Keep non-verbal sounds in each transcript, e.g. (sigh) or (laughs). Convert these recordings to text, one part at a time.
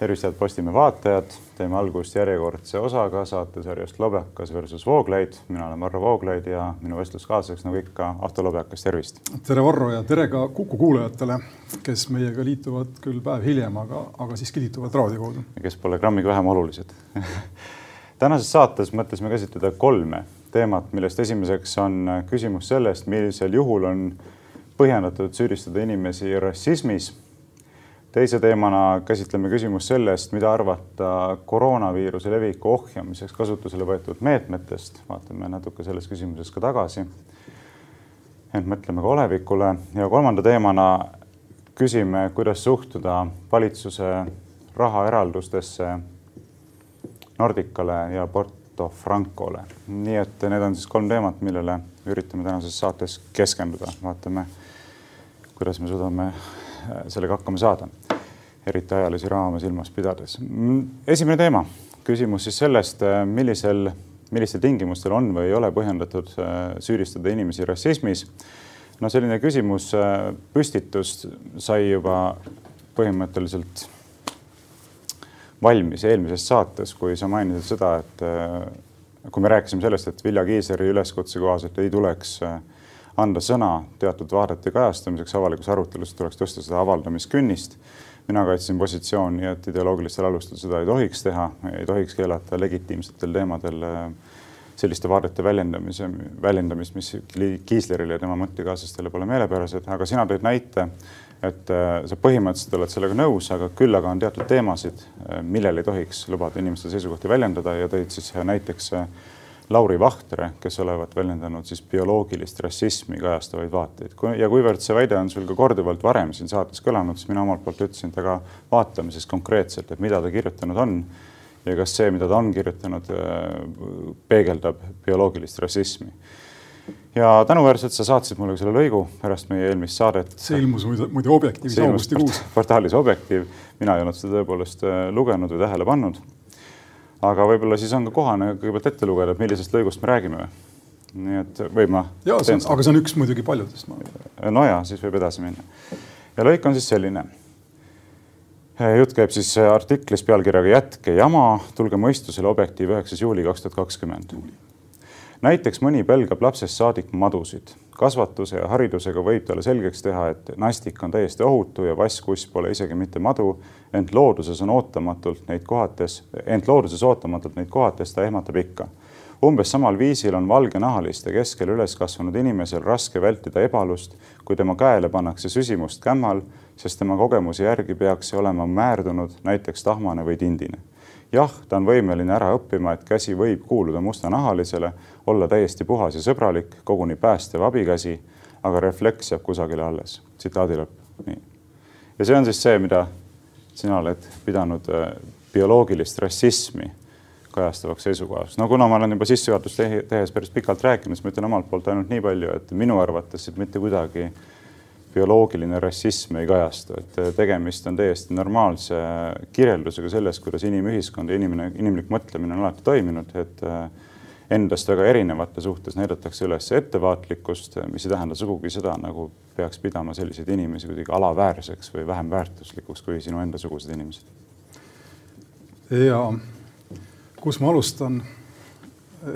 tervist, head Postimehe vaatajad, teeme algust järjekordse osaga saatesarjast Lobjakas versus Vooglaid. mina olen Varro Vooglaid ja minu vestluskaaslaseks nagu ikka Ahto Lobjakas, tervist. tere, Varro ja tere ka Kuku kuulajatele, kes meiega liituvad küll päev hiljem, aga, aga siiski liituvad raadio kaudu. kes pole grammigi vähem olulised (laughs) tänases saates mõtlesime käsitleda kolme teemat, millest esimeseks on küsimus sellest, millisel juhul on põhjendatud süüdistada inimesi rassismis teise teemana käsitleme küsimust sellest, mida arvata koroonaviiruse leviku ohjamiseks kasutusele võetud meetmetest. vaatame natuke selles küsimuses ka tagasi. ent mõtleme ka olevikule ja kolmanda teemana küsime, kuidas suhtuda valitsuse rahaeraldustesse Nordicale ja Porto Francole. nii et need on siis kolm teemat, millele üritame tänases saates keskenduda. vaatame, kuidas me suudame sellega hakkama saada, eriti ajalisi raame silmas pidades. esimene teema, küsimus siis sellest, millisel, millistel tingimustel on või ei ole põhjendatud äh, süüdistada inimesi rassismis. no selline küsimus äh, püstitus sai juba põhimõtteliselt valmis eelmises saates, kui sa mainisid seda, et äh, kui me rääkisime sellest, et Vilja Kiisleri üleskutse kohaselt ei tuleks äh, anda sõna teatud vaadete kajastamiseks avalikus arutelus, tuleks tõsta seda avaldamiskünnist. Mina kaitsesin positsiooni, et ideoloogilistel alustel seda ei tohiks teha, ei tohiks keelata legitiimsetel teemadel äh, selliste vaadete väljendamise, väljendamist, mis Kiislerile ja tema mõttekaaslastele pole meelepärased, aga sina tõid näite, et äh, sa põhimõtteliselt oled sellega nõus, aga küll aga on teatud teemasid, äh, millel ei tohiks lubada inimeste seisukohti väljendada ja tõid siis näiteks Lauri Vahtre, kes olevat väljendanud siis bioloogilist rassismi kajastavaid vaateid. ja kuivõrd see väide on sul ka korduvalt varem siin saates kõlanud, siis mina omalt poolt ütlesin, et aga vaatame siis konkreetselt, et mida ta kirjutanud on ja kas see, mida ta on kirjutanud, äh, peegeldab bioloogilist rassismi ja tänuväärselt sa saatsid mulle selle lõigu pärast meie eelmist saadet. see ilmus muide, muide Objektiivis augustikuus. portaalis Objektiiv, mina ei olnud seda tõepoolest äh, lugenud või tähele pannud aga võib-olla siis on ka kohane kõigepealt ette lugeda, et millisest lõigust me räägime. nii et või ma. ja, aga see on üks muidugi paljudest. no ja siis võib edasi minna. ja lõik on siis selline. jutt käib siis artiklis pealkirjaga Jätke jama, tulge mõistusele Objektiiv üheksas juuli kaks tuhat kakskümmend. näiteks mõni pelgab lapsest saadik madusid kasvatuse ja haridusega võib talle selgeks teha, et nastik on täiesti ohutu ja vasskuss pole isegi mitte madu, ent looduses on ootamatult neid kohates, ent looduses ootamatult neid kohates ta ehmatab ikka. umbes samal viisil on valgenahaliste keskel üles kasvanud inimesel raske vältida ebalust, kui tema käele pannakse süsimust kämmal, sest tema kogemuse järgi peaks see olema määrdunud näiteks tahmane või tindine jah, ta on võimeline ära õppima, et käsi võib kuuluda mustanahalisele, olla täiesti puhas ja sõbralik, koguni päästev abikäsi, aga refleks jääb kusagile alles. tsitaadi lõpp. nii. ja see on siis see, mida sina oled pidanud äh, bioloogilist rassismi kajastavaks seisukohast. no kuna ma olen juba sissejuhatust tehes päris pikalt rääkinud, siis ma ütlen omalt poolt ainult nii palju, et minu arvates mitte kuidagi äh, bioloogiline rassism ei kajastu, et äh, tegemist on täiesti normaalse kirjeldusega sellest, kuidas inimühiskond ja inimene, inimlik mõtlemine on alati toiminud, et äh, endast väga erinevate suhtes näidatakse üles ettevaatlikkust, mis ei tähenda sugugi seda, nagu peaks pidama selliseid inimesi kuidagi alaväärseks või vähem väärtuslikuks kui sinu endasugused inimesed. ja kus ma alustan?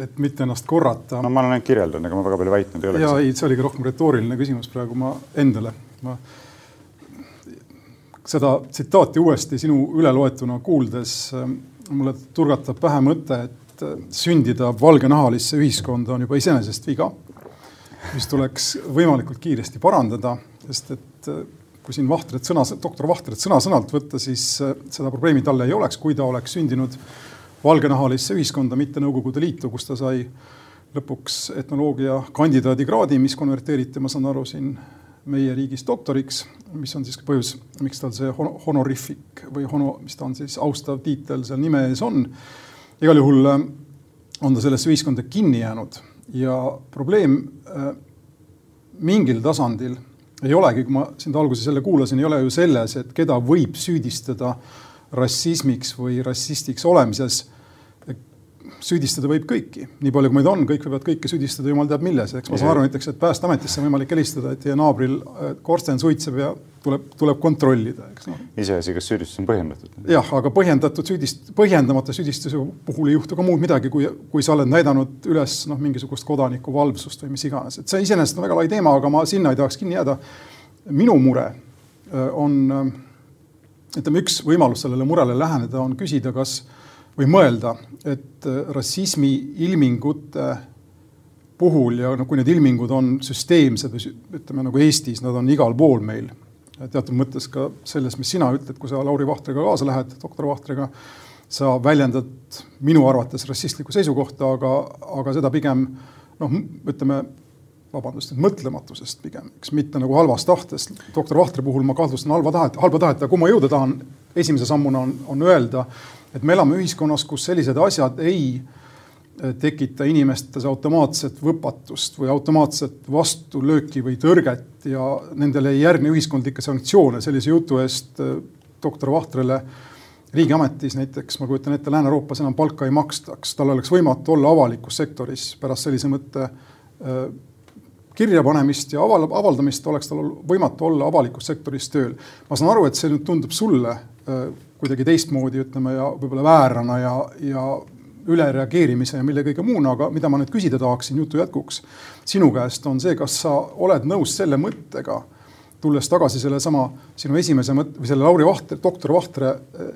Et mitte ennast korrata. no ma olen ainult kirjeldanud, ega ma väga palju väitnud ei oleks. ja ei, see oligi rohkem retooriline küsimus praegu ma endale. ma seda tsitaati uuesti sinu üleloetuna kuuldes äh, mulle turgatab pähe mõte, et äh, sündida valgenahalisse ühiskonda on juba iseenesest viga, mis tuleks võimalikult kiiresti parandada, sest et äh, kui siin Vahtret sõna, doktor Vahtret sõna-sõnalt võtta, siis seda probleemi talle ei oleks, kui ta oleks sündinud valgenahalisse ühiskonda, mitte Nõukogude Liitu, kus ta sai lõpuks etnoloogia kandidaadikraadi, mis konverteeriti, ma saan aru, siin meie riigis doktoriks, mis on siis põhjus, miks tal see honorific või hono, mis ta on siis, austav tiitel seal nime ees on. igal juhul äh, on ta sellesse ühiskonda kinni jäänud ja probleem äh, mingil tasandil ei olegi, kui ma sind alguses jälle kuulasin, ei ole ju selles, et keda võib süüdistada rassismiks või rassistiks olemises süüdistada võib kõiki, nii palju kui meid on, kõik võivad kõike süüdistada, jumal teab milles, eks ma saan aru näiteks, et Päästeametisse on võimalik helistada, et teie naabril korsten suitseb ja tuleb, tuleb kontrollida, eks noh. iseasi, kas süüdistus on põhjendatud. jah, aga põhjendatud süüdist-, põhjendamata süüdistuse puhul ei juhtu ka muud midagi, kui, kui sa oled näidanud üles noh, mingisugust kodaniku valvsust või mis iganes, et see iseenesest on väga lai teema, aga ma sinna ei tahaks kinni jääda. minu mure äh, on, äh, ütleme, üks võimalus sellele murele läheneda on küsida, kas või mõelda, et äh, rassismi ilmingute puhul ja noh, kui need ilmingud on süsteemsed või ütleme nagu Eestis, nad on igal pool meil teatud mõttes ka selles, mis sina ütled, kui sa Lauri Vahtriga kaasa lähed, doktor Vahtriga, sa väljendad minu arvates rassistlikku seisukohta, aga, aga seda pigem noh, ütleme vabandust, et mõtlematusest pigem, eks mitte nagu halvast tahtest. doktor Vahtri puhul ma kahtlustan halva tahet, halba tahet, aga kuhu ma jõuda tahan, esimese sammuna on, on öelda, et me elame ühiskonnas, kus sellised asjad ei äh, tekita inimestes automaatset võpatust või automaatset vastulööki või tõrget ja nendele ei järgne ühiskondlikke sanktsioone sellise jutu eest äh, doktor Vahtrele riigiametis näiteks, ma kujutan ette, Lääne-Euroopas enam palka ei makstaks, tal oleks võimatu olla avalikus sektoris pärast sellise mõtte äh, kirjapanemist ja aval-, avaldamist oleks tal võimatu olla avalikus sektoris tööl. ma saan aru, et see nüüd tundub sulle kuidagi teistmoodi, ütleme, ja võib-olla väärana ja, ja ülereageerimise ja mille kõige muuna, aga mida ma nüüd küsida tahaksin jutu jätkuks sinu käest, on see, kas sa oled nõus selle mõttega, tulles tagasi sellesama sinu esimese mõtte või selle Lauri Vahtre, doktor Vahtre äh,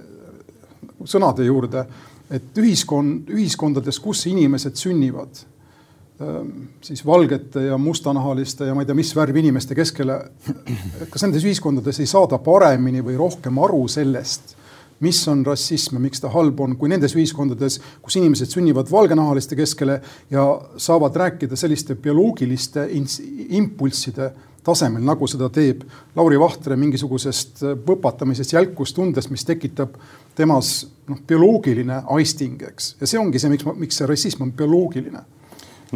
sõnade juurde, et ühiskond, ühiskondades, kus inimesed sünnivad, ähm, siis valgete ja mustanahaliste ja ma ei tea, mis värvi inimeste keskele. kas nendes ühiskondades ei saada paremini või rohkem aru sellest, mis on rassism ja miks ta halb on, kui nendes ühiskondades, kus inimesed sünnivad valgenahaliste keskele ja saavad rääkida selliste bioloogiliste impulsside tasemel, nagu seda teeb Lauri Vahtre mingisugusest võpatamisest, jälkustundest, mis tekitab temas noh, bioloogiline aisting, eks. ja see ongi see, miks, miks see rassism on bioloogiline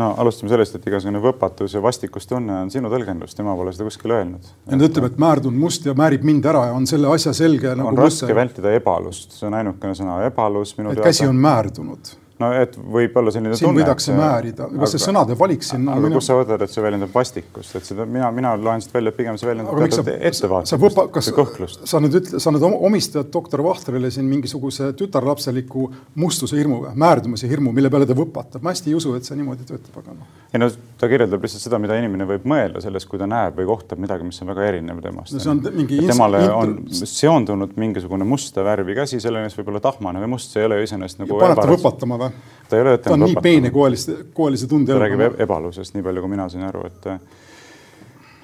no alustame sellest, et igasugune võpatus ja vastikustunne on sinu tõlgendus, tema pole seda kuskil öelnud. ja ta ütleb, et määrd on must ja määrib mind ära ja on selle asja selge. on nagu raske mõsse. vältida ebalust, see on ainukene sõna, ebalus minu teada. käsi on määrdunud no et võib olla selline siin tunne. võidakse määrida, kas see sõnade valik siin. aga minu... kust sa võtad, et see väljendab vastikust, et seda mina, mina loen siit välja, et pigem see väljendab ettevaatust, kõhklust. sa nüüd ütle, sa nüüd omistad doktor Vahtrile siin mingisuguse tütarlapseliku mustuse hirmu või määrdumise hirmu, mille peale ta võpatab. ma hästi ei usu, et see niimoodi töötab, aga noh. ei no ta kirjeldab lihtsalt seda, mida inimene võib mõelda sellest, kui ta näeb või kohtab midagi, mis on väga erinev temast no,. see on mingi. temale on seondunud mingisugune musta värvi käsi, selle eest võib olla tahmane või must, see ei ole ju iseenesest nagu. panete võpatama või? Ta ei ole ta on nii peenekoelise, koelise tunde. ta räägib ebalusest, nii palju kui mina sain aru, et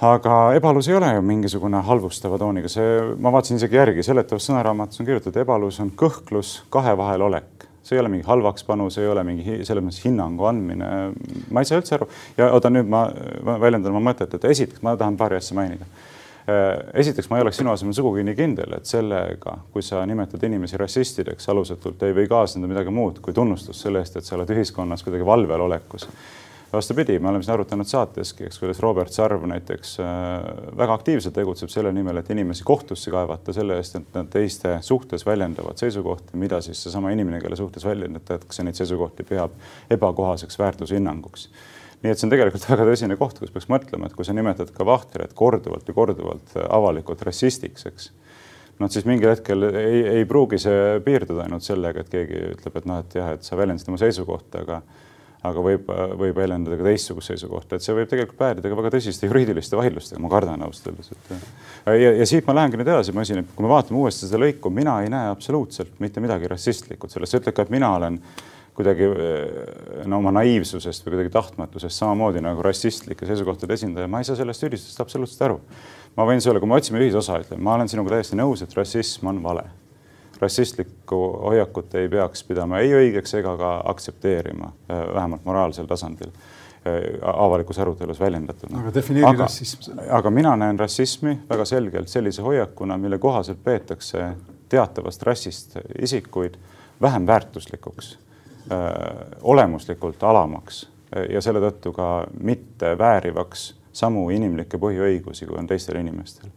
aga ebalus ei ole ju mingisugune halvustava tooniga, see, ma vaatasin isegi järgi, seletavas sõnaraamatus on kirjutatud, ebalus on kõhklus kahe vahel olek. See ei ole mingi halvaks panu, see ei ole mingi selles mõttes hinnangu andmine. ma ei saa üldse aru. Ja oota, nüüd ma, ma väljendan oma mõtet, et esiteks ma tahan paari asja mainida. Äh, esiteks, ma ei oleks sinu asemel sugugi nii kindel, et sellega, kui sa nimetad inimesi rassistideks alusetult, ei või kaasneda midagi muud kui tunnustus selle eest, et sa oled ühiskonnas kuidagi valvel olekus. vastupidi, me oleme siin arutanud saateski, eks, kuidas Robert Sarv näiteks äh, väga aktiivselt tegutseb selle nimel, et inimesi kohtusse kaevata selle eest, et nad teiste suhtes väljendavad seisukohti, mida siis seesama inimene, kelle suhtes väljendatakse neid seisukohti, peab ebakohaseks väärtushinnanguks nii et see on tegelikult väga tõsine koht, kus peaks mõtlema, et kui sa nimetad ka Vahtrit korduvalt ja korduvalt avalikult rassistiks, eks. noh, siis mingil hetkel ei, ei pruugi see piirduda ainult sellega, et keegi ütleb, et noh, et jah, et sa väljendasid oma seisukohta, aga aga võib, võib väljendada ka teistsugust seisukohta, et see võib tegelikult päädida ka väga tõsiste juriidiliste vaidlustega, ma kardan ausalt öeldes, et ja, ja siit ma lähengi nüüd edasi, ma küsin, et kui me vaatame uuesti seda lõiku, mina ei näe absoluutselt mitte midagi rassistlikku selles, sa ütled ka, et mina olen äh, kuidagi no oma naiivsusest või kuidagi tahtmatusest samamoodi nagu rassistlike seisukohtade esindaja, ma ei saa sellest süüdistusest absoluutselt aru. ma võin sulle, kui me otsime ühisosa, ütlen, ma olen sinuga täiesti nõus, et rassism on vale. rassistlikku hoiakut ei peaks pidama ei õigeks ega ka aktsepteerima, äh, vähemalt moraalsel tasandil äh, avalikus arutelus väljendatuna. aga defineeri rassism selle. aga mina näen rassismi väga selgelt sellise hoiakuna, mille kohaselt peetakse teatavast rassist isikuid vähem väärtuslikuks olemuslikult alamaks äh, ja selle tõttu ka mitte väärivaks samu inimlikke põhiõigusi, kui on teistel inimestel.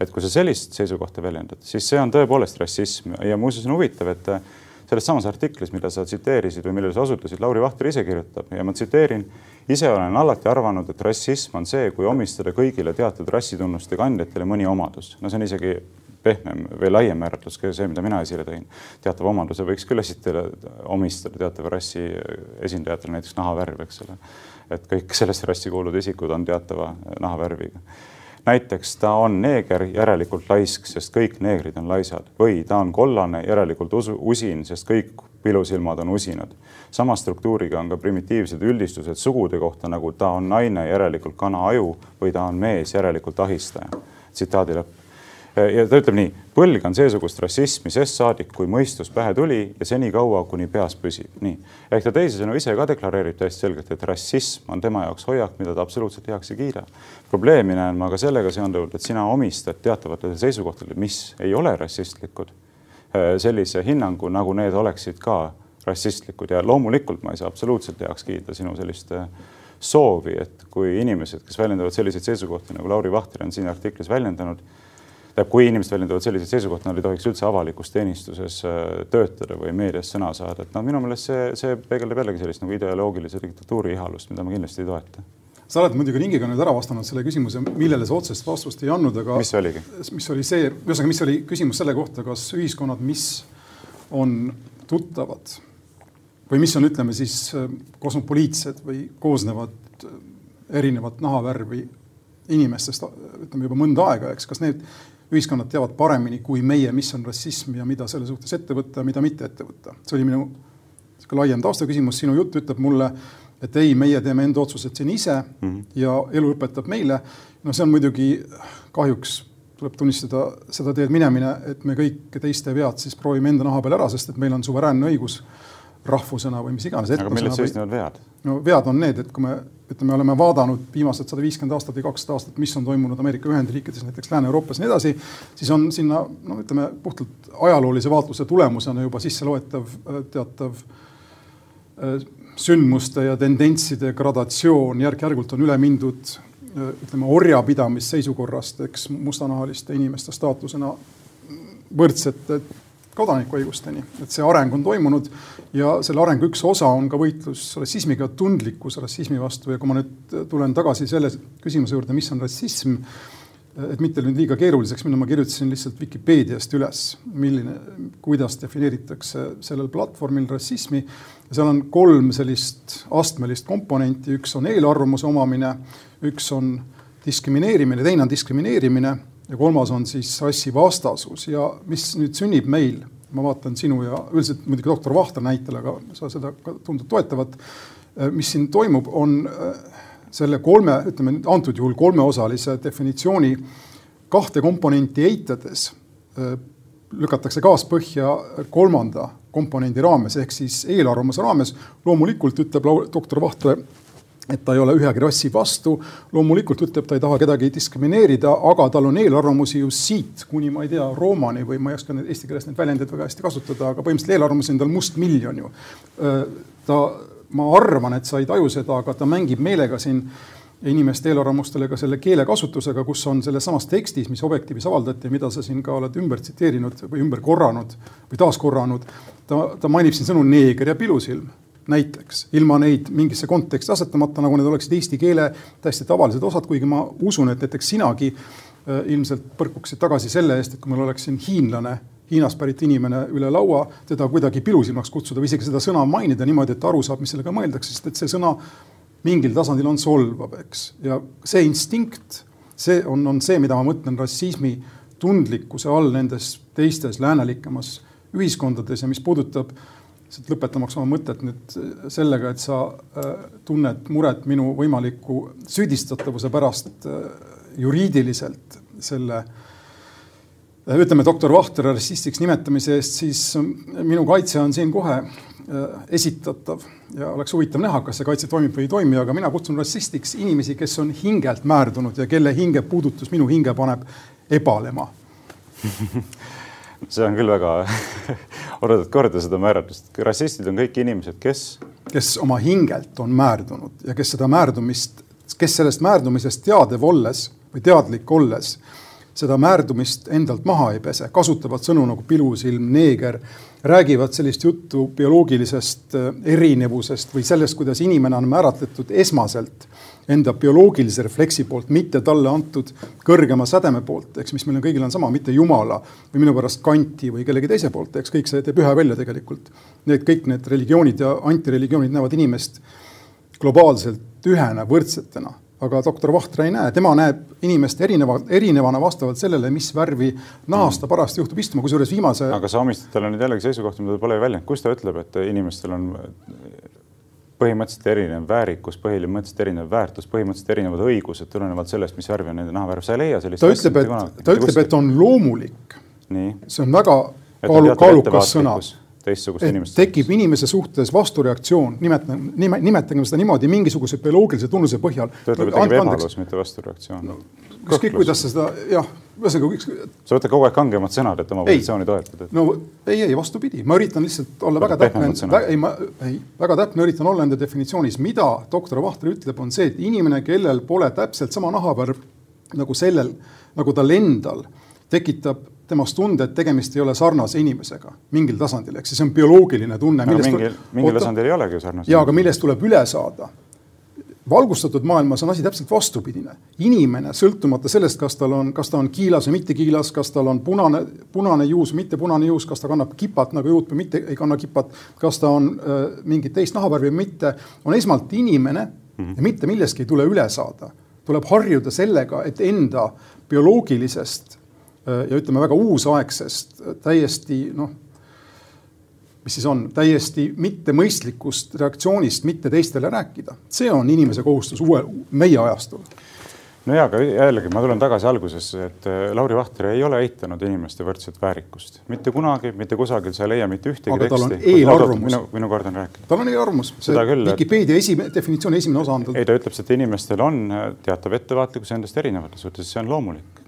et kui sa sellist seisukohta väljendad, siis see on tõepoolest rassism ja muuseas on huvitav, et äh, selles samas artiklis, mida sa tsiteerisid või millele sa osutasid, Lauri Vahter ise kirjutab ja ma tsiteerin. ise olen alati arvanud, et rassism on see, kui omistada kõigile teatud rassitunnuste kandjatele mõni omadus. no see on isegi pehmem või laiem määratlus kui see, mida mina esile tõin. teatava omanduse võiks küll esitada, omistada teatava rassi esindajatele, näiteks nahavärv, eks ole. et kõik sellesse rassi kuuluvad isikud on teatava nahavärviga näiteks ta on neeger, järelikult laisk, sest kõik neegrid on laisad või ta on kollane, järelikult usu, usin, sest kõik pilusilmad on usinad. sama struktuuriga on ka primitiivsed üldistused sugude kohta, nagu ta on naine, järelikult kana aju või ta on mees, järelikult ahistaja. tsitaadi lõpp ja ta ütleb nii, põlg on seesugust rassismi sest saadik, kui mõistus pähe tuli ja senikaua, kuni peas püsib. nii, ehk ta teisisõnu ise ka deklareerib täiesti selgelt, et rassism on tema jaoks hoiak, mida ta absoluutselt heaks ei kiida. probleemi näen ma ka sellega seonduvalt, et sina omistad teatavatele seisukohtadele, mis ei ole rassistlikud, äh, sellise hinnangu, nagu need oleksid ka rassistlikud ja loomulikult ma ei saa absoluutselt heaks kiita sinu sellist äh, soovi, et kui inimesed, kes väljendavad selliseid seisukohti nagu Lauri Vahter on siin artiklis väljendanud tähendab, kui inimesed väljendavad selliseid seisukohti, nad ei tohiks üldse avalikus teenistuses äh, töötada või meedias sõna saada, et noh, minu meelest see, see peegeldab jällegi sellist nagu ideoloogilise diktatuuri ihalust, mida ma kindlasti ei toeta sa oled muidugi ringiga nüüd ära vastanud selle küsimuse, millele sa otsest vastust ei andnud, aga mis see oligi? mis oli see, ühesõnaga, mis oli küsimus selle kohta, kas ühiskonnad, mis on tuttavad või mis on, ütleme siis kosmopoliitsed või koosnevad äh, erinevat nahavärvi inimestest, ütleme juba mõnda aega, eks, kas need ühiskonnad teavad paremini kui meie, mis on rassism ja mida selle suhtes ette võtta ja mida mitte ette võtta. see oli minu sihuke laiem taustaküsimus, sinu jutt ütleb mulle, et ei, meie teeme enda otsused siin ise mm -hmm. ja elu õpetab meile. no see on muidugi kahjuks tuleb tunnistada seda teed minemine, et me kõik teiste vead siis proovime enda naha peal ära, sest et meil on suveräänne õigus rahvusena või mis iganes. aga milles seisnevad vead? no vead on need, et kui me ütleme, oleme vaadanud viimased sada viiskümmend aastat või kakssada aastat, mis on toimunud Ameerika Ühendriikides, näiteks Lääne-Euroopas ja nii edasi, siis on sinna no ütleme puhtalt ajaloolise vaatluse tulemusena juba sisse loetav äh, teatav äh, sündmuste ja tendentside gradatsioon, järk-järgult on üle mindud äh, ütleme orjapidamisseisukorrast, eks mustanahaliste inimeste staatusena võrdsete kodanikuõigusteni, et see areng on toimunud ja selle arengu üks osa on ka võitlus rassismiga, tundlikkus rassismi vastu. Ja kui ma nüüd tulen tagasi selle küsimuse juurde, mis on rassism, et mitte nüüd liiga keeruliseks minna, ma kirjutasin lihtsalt Vikipeediast üles, milline, kuidas defineeritakse sellel platvormil rassismi. seal on kolm sellist astmelist komponenti, üks on eelarvamuse omamine, üks on diskrimineerimine, teine on diskrimineerimine ja kolmas on siis rassivastasus ja mis nüüd sünnib meil, ma vaatan sinu ja üldiselt muidugi doktor Vahter näitel, aga sa seda ka tundud toetavat. mis siin toimub, on äh, selle kolme, ütleme nüüd antud juhul kolmeosalise definitsiooni kahte komponenti eitades äh, lükatakse kaaspõhja kolmanda komponendi raames ehk siis eelarvamuse raames. loomulikult ütleb doktor Vahtre et ta ei ole ühegi rassi vastu. loomulikult ütleb, ta ei taha kedagi diskrimineerida, aga tal on eelarvamusi ju siit kuni ma ei tea, Roomani või ma ei oska eesti keeles neid väljendeid väga hästi kasutada, aga põhimõtteliselt eelarvamusi on tal mustmiljon ju. ta, ma arvan, et sa ei taju seda, aga ta mängib meelega siin inimeste eelarvamustele ka selle keelekasutusega, kus on selles samas tekstis, mis Objektiivis avaldati, mida sa siin ka oled ümber tsiteerinud või ümber korranud või taaskorranud. ta, ta mainib siin sõnu neeger ja pilusilm näiteks, ilma neid mingisse konteksti asetamata, nagu need oleksid eesti keele täiesti tavalised osad, kuigi ma usun, et näiteks sinagi äh, ilmselt põrkuksid tagasi selle eest, et kui mul oleks siin hiinlane, Hiinast pärit inimene üle laua, teda kuidagi pilusilmaks kutsuda või isegi seda sõna mainida niimoodi, et ta aru saab, mis sellega mõeldakse, sest et see sõna mingil tasandil on solvav, eks, ja see instinkt, see on, on see, mida ma mõtlen rassismi tundlikkuse all nendes teistes läänelikemas ühiskondades ja mis puudutab äh, lihtsalt lõpetamaks oma mõtet nüüd sellega, et sa äh, tunned muret minu võimaliku süüdistatavuse pärast äh, juriidiliselt selle äh, ütleme, doktor Vahtre rassistiks nimetamise eest, siis minu kaitse on siin kohe esitatav. Ja oleks huvitav näha, kas see kaitse toimib või ei toimi, aga mina kutsun rassistiks inimesi, kes on hingelt määrdunud ja kelle hinge puudutus minu hinge paneb ebalema (laughs) see on küll väga (laughs) oodad korda seda määratlust. rassistid on kõik inimesed, kes? kes oma hingelt on määrdunud ja kes seda määrdumist, kes sellest määrdumisest teadev olles või teadlik olles seda määrdumist endalt maha ei pese, kasutavad sõnu nagu pilusilm, neeger, räägivad sellist juttu bioloogilisest äh, erinevusest või sellest, kuidas inimene on määratletud esmaselt enda bioloogilise refleksi poolt, mitte talle antud kõrgema sädeme poolt, eks, mis meil on kõigil on sama, mitte Jumala või minu pärast Kanti või kellegi teise poolt, eks kõik see teeb ühe välja tegelikult. Need kõik need religioonid ja antireligioonid näevad inimest globaalselt ühena, võrdsetena. Aga doktor Vahtre ei näe, tema näeb inimest erineva, erinevana vastavalt sellele, mis värvi nahast ta parajasti juhtub. Istuma, kusjuures viimase. aga sa omistad talle nüüd jällegi seisukohta, mida ta pole väljendanud, kus ta ütleb, et inimestel on põhimõtteliselt erinev väärikus, põhimõtteliselt erinev väärtus, põhimõtteliselt erinevad õigused tulenevalt sellest, mis värvi on nende nahavärv, sa ei leia sellist. ta ütleb, et, ta ütleb, et on loomulik. see on väga kaalu, kaalukas sõna teistsugust inimest. tekib inimese suhtes vastureaktsioon, nimetame, nime, nimetagem seda niimoodi mingisuguse bioloogilise tunnuse põhjal. ta ütleb, et tekib ebalus, mitte vastureaktsioon no,. ükskõik, kuidas sa seda jah, ühesõnaga üks. sa võtad kogu aeg kangemad sõnad, et oma positsiooni toetada et.... no ei, ei vastupidi, ma üritan lihtsalt olla väga, täpne, ei ma, ei väga täpne üritan olla enda definitsioonis, mida doktor Vahter ütleb, on see, et inimene, kellel pole täpselt sama nahavärv nagu sellel, nagu tal endal, tekitab temast tunde, et tegemist ei ole sarnase inimesega mingil tasandil, ehk siis see on bioloogiline tunne. mingil, mingil tasandil ei olegi ju sarnase. ja, aga millest tuleb üle saada. Valgustatud maailmas on asi täpselt vastupidine. inimene, sõltumata sellest, kas tal on, kas ta on kiilas või mitte kiilas, kas tal on punane, punane juus, mitte punane juus, kas ta kannab kipat nagu juut või mitte ei kanna kipat, kas ta on äh, mingit teist nahavärvi või mitte, on esmalt inimene mm -hmm. ja mitte millestki ei tule üle saada. tuleb harjuda sellega, et enda bioloogilisest Äh, ja ütleme väga uusaegsest, äh, täiesti noh, mis siis on, täiesti mittemõistlikust reaktsioonist mitte teistele rääkida. see on inimese kohustus uue, meie ajastul no jaa, aga jällegi ma tulen tagasi algusesse, et äh, Lauri Vahter ei ole eitanud inimeste võrdset väärikust. mitte kunagi, mitte kusagil sa ei leia mitte ühtegi aga teksti. minu, minu kord on rääkida. tal on eelarvamus. Vikipeedia esimene, definitsiooni esimene osa on tal. ei, ta ütleb, et inimestel on äh, teatav ettevaatlikkus endast erinevate suhtes, see on loomulik.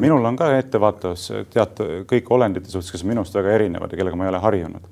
Minul on ka ettevaatavus teata kõik olendite suhtes, kes on minust väga erinevad ja kellega ma ei ole harjunud.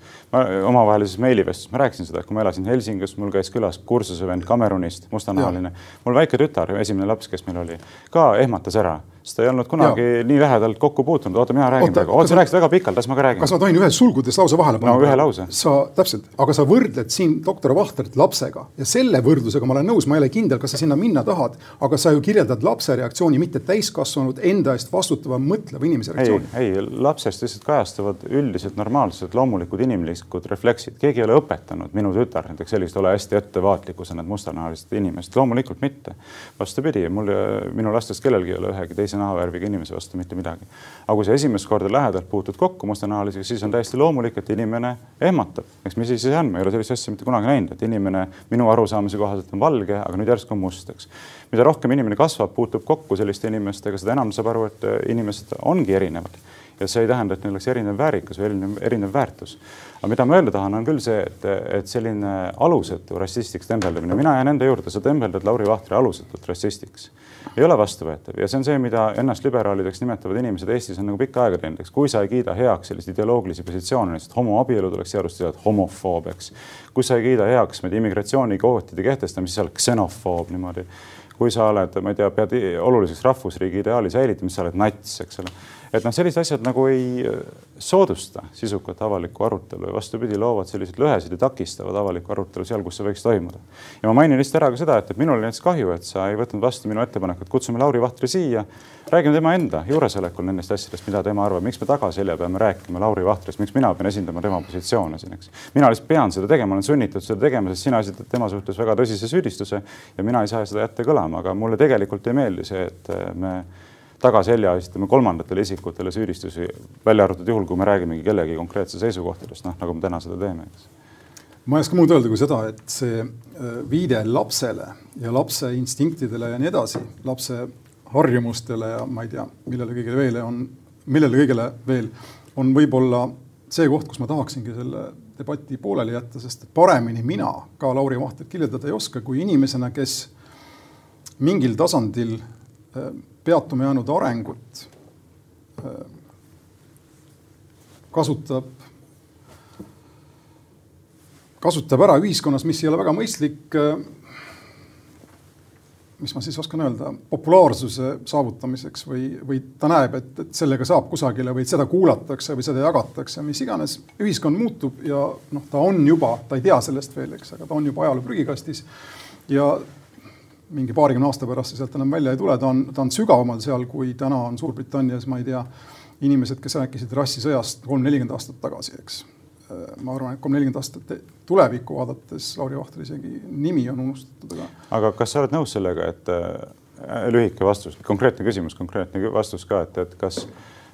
omavahelises meilivestluses ma rääkisin seda, et kui ma elasin Helsingis, mul käis külas kursusevend Kamerunist, mustanahaline, mul väike tütar, esimene laps, kes meil oli, ka ehmatas ära sest ei olnud kunagi ja. nii lähedalt kokku puutunud. oota, mina räägin praegu. oota, sa rääkisid väga pikalt, las ma ka räägin. kas ma tohin ühes sulgudes lause vahele panna? no ühe lause. sa, täpselt, aga sa võrdled siin doktor Vahtrit lapsega ja selle võrdlusega ma olen nõus, ma ei ole kindel, kas sa sinna minna tahad, aga sa ju kirjeldad lapse reaktsiooni, mitte täiskasvanud enda eest vastutava mõtleva inimese reaktsiooni. ei, ei, lapsest lihtsalt kajastuvad üldiselt normaalsed loomulikud inimlikud refleksid. keegi ei ole õpetanud minu tütar näiteks sellist, ole hästi ettevaatlik, kui sa näed mustanahalised inimest, loomulikult mitte. vastupidi, mul, minu lastest kellelgi ei ole ühegi teise teise nahavärviga inimese vastu mitte midagi. aga kui sa esimest korda lähedalt puutud kokku mustanahalisega, siis on täiesti loomulik, et inimene ehmatab. eks mis siis see on, ma ei ole sellist asja mitte kunagi näinud, et inimene minu arusaamise kohaselt on valge, aga nüüd järsku on must, eks. mida rohkem inimene kasvab, puutub kokku selliste inimestega, seda enam saab aru, et inimesed ongi erinevad ja see ei tähenda, et neil oleks erinev väärikus või erinev, erinev väärtus. aga mida ma öelda tahan, on küll see, et, et selline alusetu rassistiks tembeldamine, mina jään enda juurde, sa tembeldad Lauri Vahtri alusetult rassistiks ei ole vastuvõetav ja see on see, mida ennast liberaalideks nimetavad inimesed Eestis on nagu pikka aega teinud, eks. kui sa ei kiida heaks selliseid ideoloogilisi positsioone, lihtsalt homoabielu tuleks seadustada homofoob, eks. kui sa ei kiida heaks, ma ei tea, immigratsioonikvootide kehtestamist, sa oled ksenofoob niimoodi. kui sa oled, ma ei tea, pead oluliseks rahvusriigi ideaali säilitamist, sa oled nats, eks ole et noh, sellised asjad nagu ei äh, soodusta sisukat avalikku arutelu ja vastupidi, loovad selliseid lõhesid ja takistavad avalikku arutelu seal, kus see võiks toimuda. ja ma mainin lihtsalt ära ka seda, et, et minul oli näiteks kahju, et sa ei võtnud vastu minu ettepanekut, kutsume Lauri Vahtri siia, räägime tema enda juuresolekul nendest asjadest, mida tema arvab, miks me tagaselja peame rääkima Lauri Vahtrist, miks mina pean esindama tema positsioone siin, eks. mina lihtsalt pean seda tegema, olen sunnitud seda tegema, sest sina esitad tema suhtes väga tõsise süüdistuse ja mina ei saa seda jätta kõlama, aga mulle tegelikult ei meeldi see, et me tagaselja esitame kolmandatele isikutele süüdistusi, välja arvatud juhul, kui me räägimegi kellegi konkreetse seisukohtadest, noh nagu me täna seda teeme, eks. Ma ei oska muud öelda kui seda, et see äh, viide lapsele ja lapse instinktidele ja nii edasi, lapse harjumustele ja ma ei tea, millele kõigele veel on, millele kõigele veel on võib-olla see koht, kus ma tahaksingi selle debati pooleli jätta, sest paremini mina ka Lauri Vahtrit kirjeldada ei oska kui inimesena, kes mingil tasandil äh, peatuma jäänud arengut äh, kasutab, kasutab ära ühiskonnas, mis ei ole väga mõistlik. Äh, mis ma siis oskan öelda, populaarsuse saavutamiseks või, või ta näeb, et, et sellega saab kusagile või seda kuulatakse või seda jagatakse, mis iganes. ühiskond muutub ja noh, ta on juba, ta ei tea sellest veel, eks, aga ta on juba ajaloo prügikastis. ja mingi paarikümne aasta pärast see sealt enam välja ei tule, ta on, ta on sügavamal seal, kui täna on Suurbritannias, ma ei tea, inimesed, kes rääkisid rassisõjast kolm-nelikümmend aastat tagasi, eks ma arvan, et kolm-nelikümmend aastat tulevikku vaadates Lauri Vahtre isegi nimi on unustatud, aga. aga kas sa oled nõus sellega, et äh, lühike vastus, konkreetne küsimus, konkreetne vastus ka, et, et kas,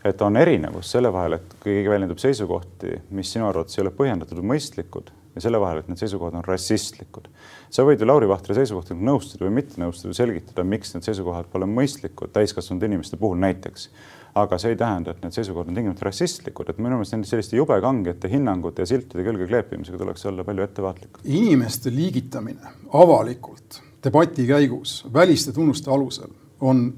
et on erinevus selle vahel, et keegi väljendab seisukohti, mis sinu arvates ei ole põhjendatud või mõistlikud ja selle vahel, et need seisukohad on rassistlikud. sa võid ju Lauri Vahtre seisukohtadega nõustuda või mitte nõustuda, selgitada, miks need seisukohad pole mõistlikud täiskasvanud inimeste puhul näiteks aga see ei tähenda, et need seisukohad on tingimata rassistlikud, et minu meelest selliste jube kangete hinnangute ja siltide külge kleepimisega tuleks olla palju ettevaatlikum. inimeste liigitamine avalikult debati käigus väliste tunnuste alusel on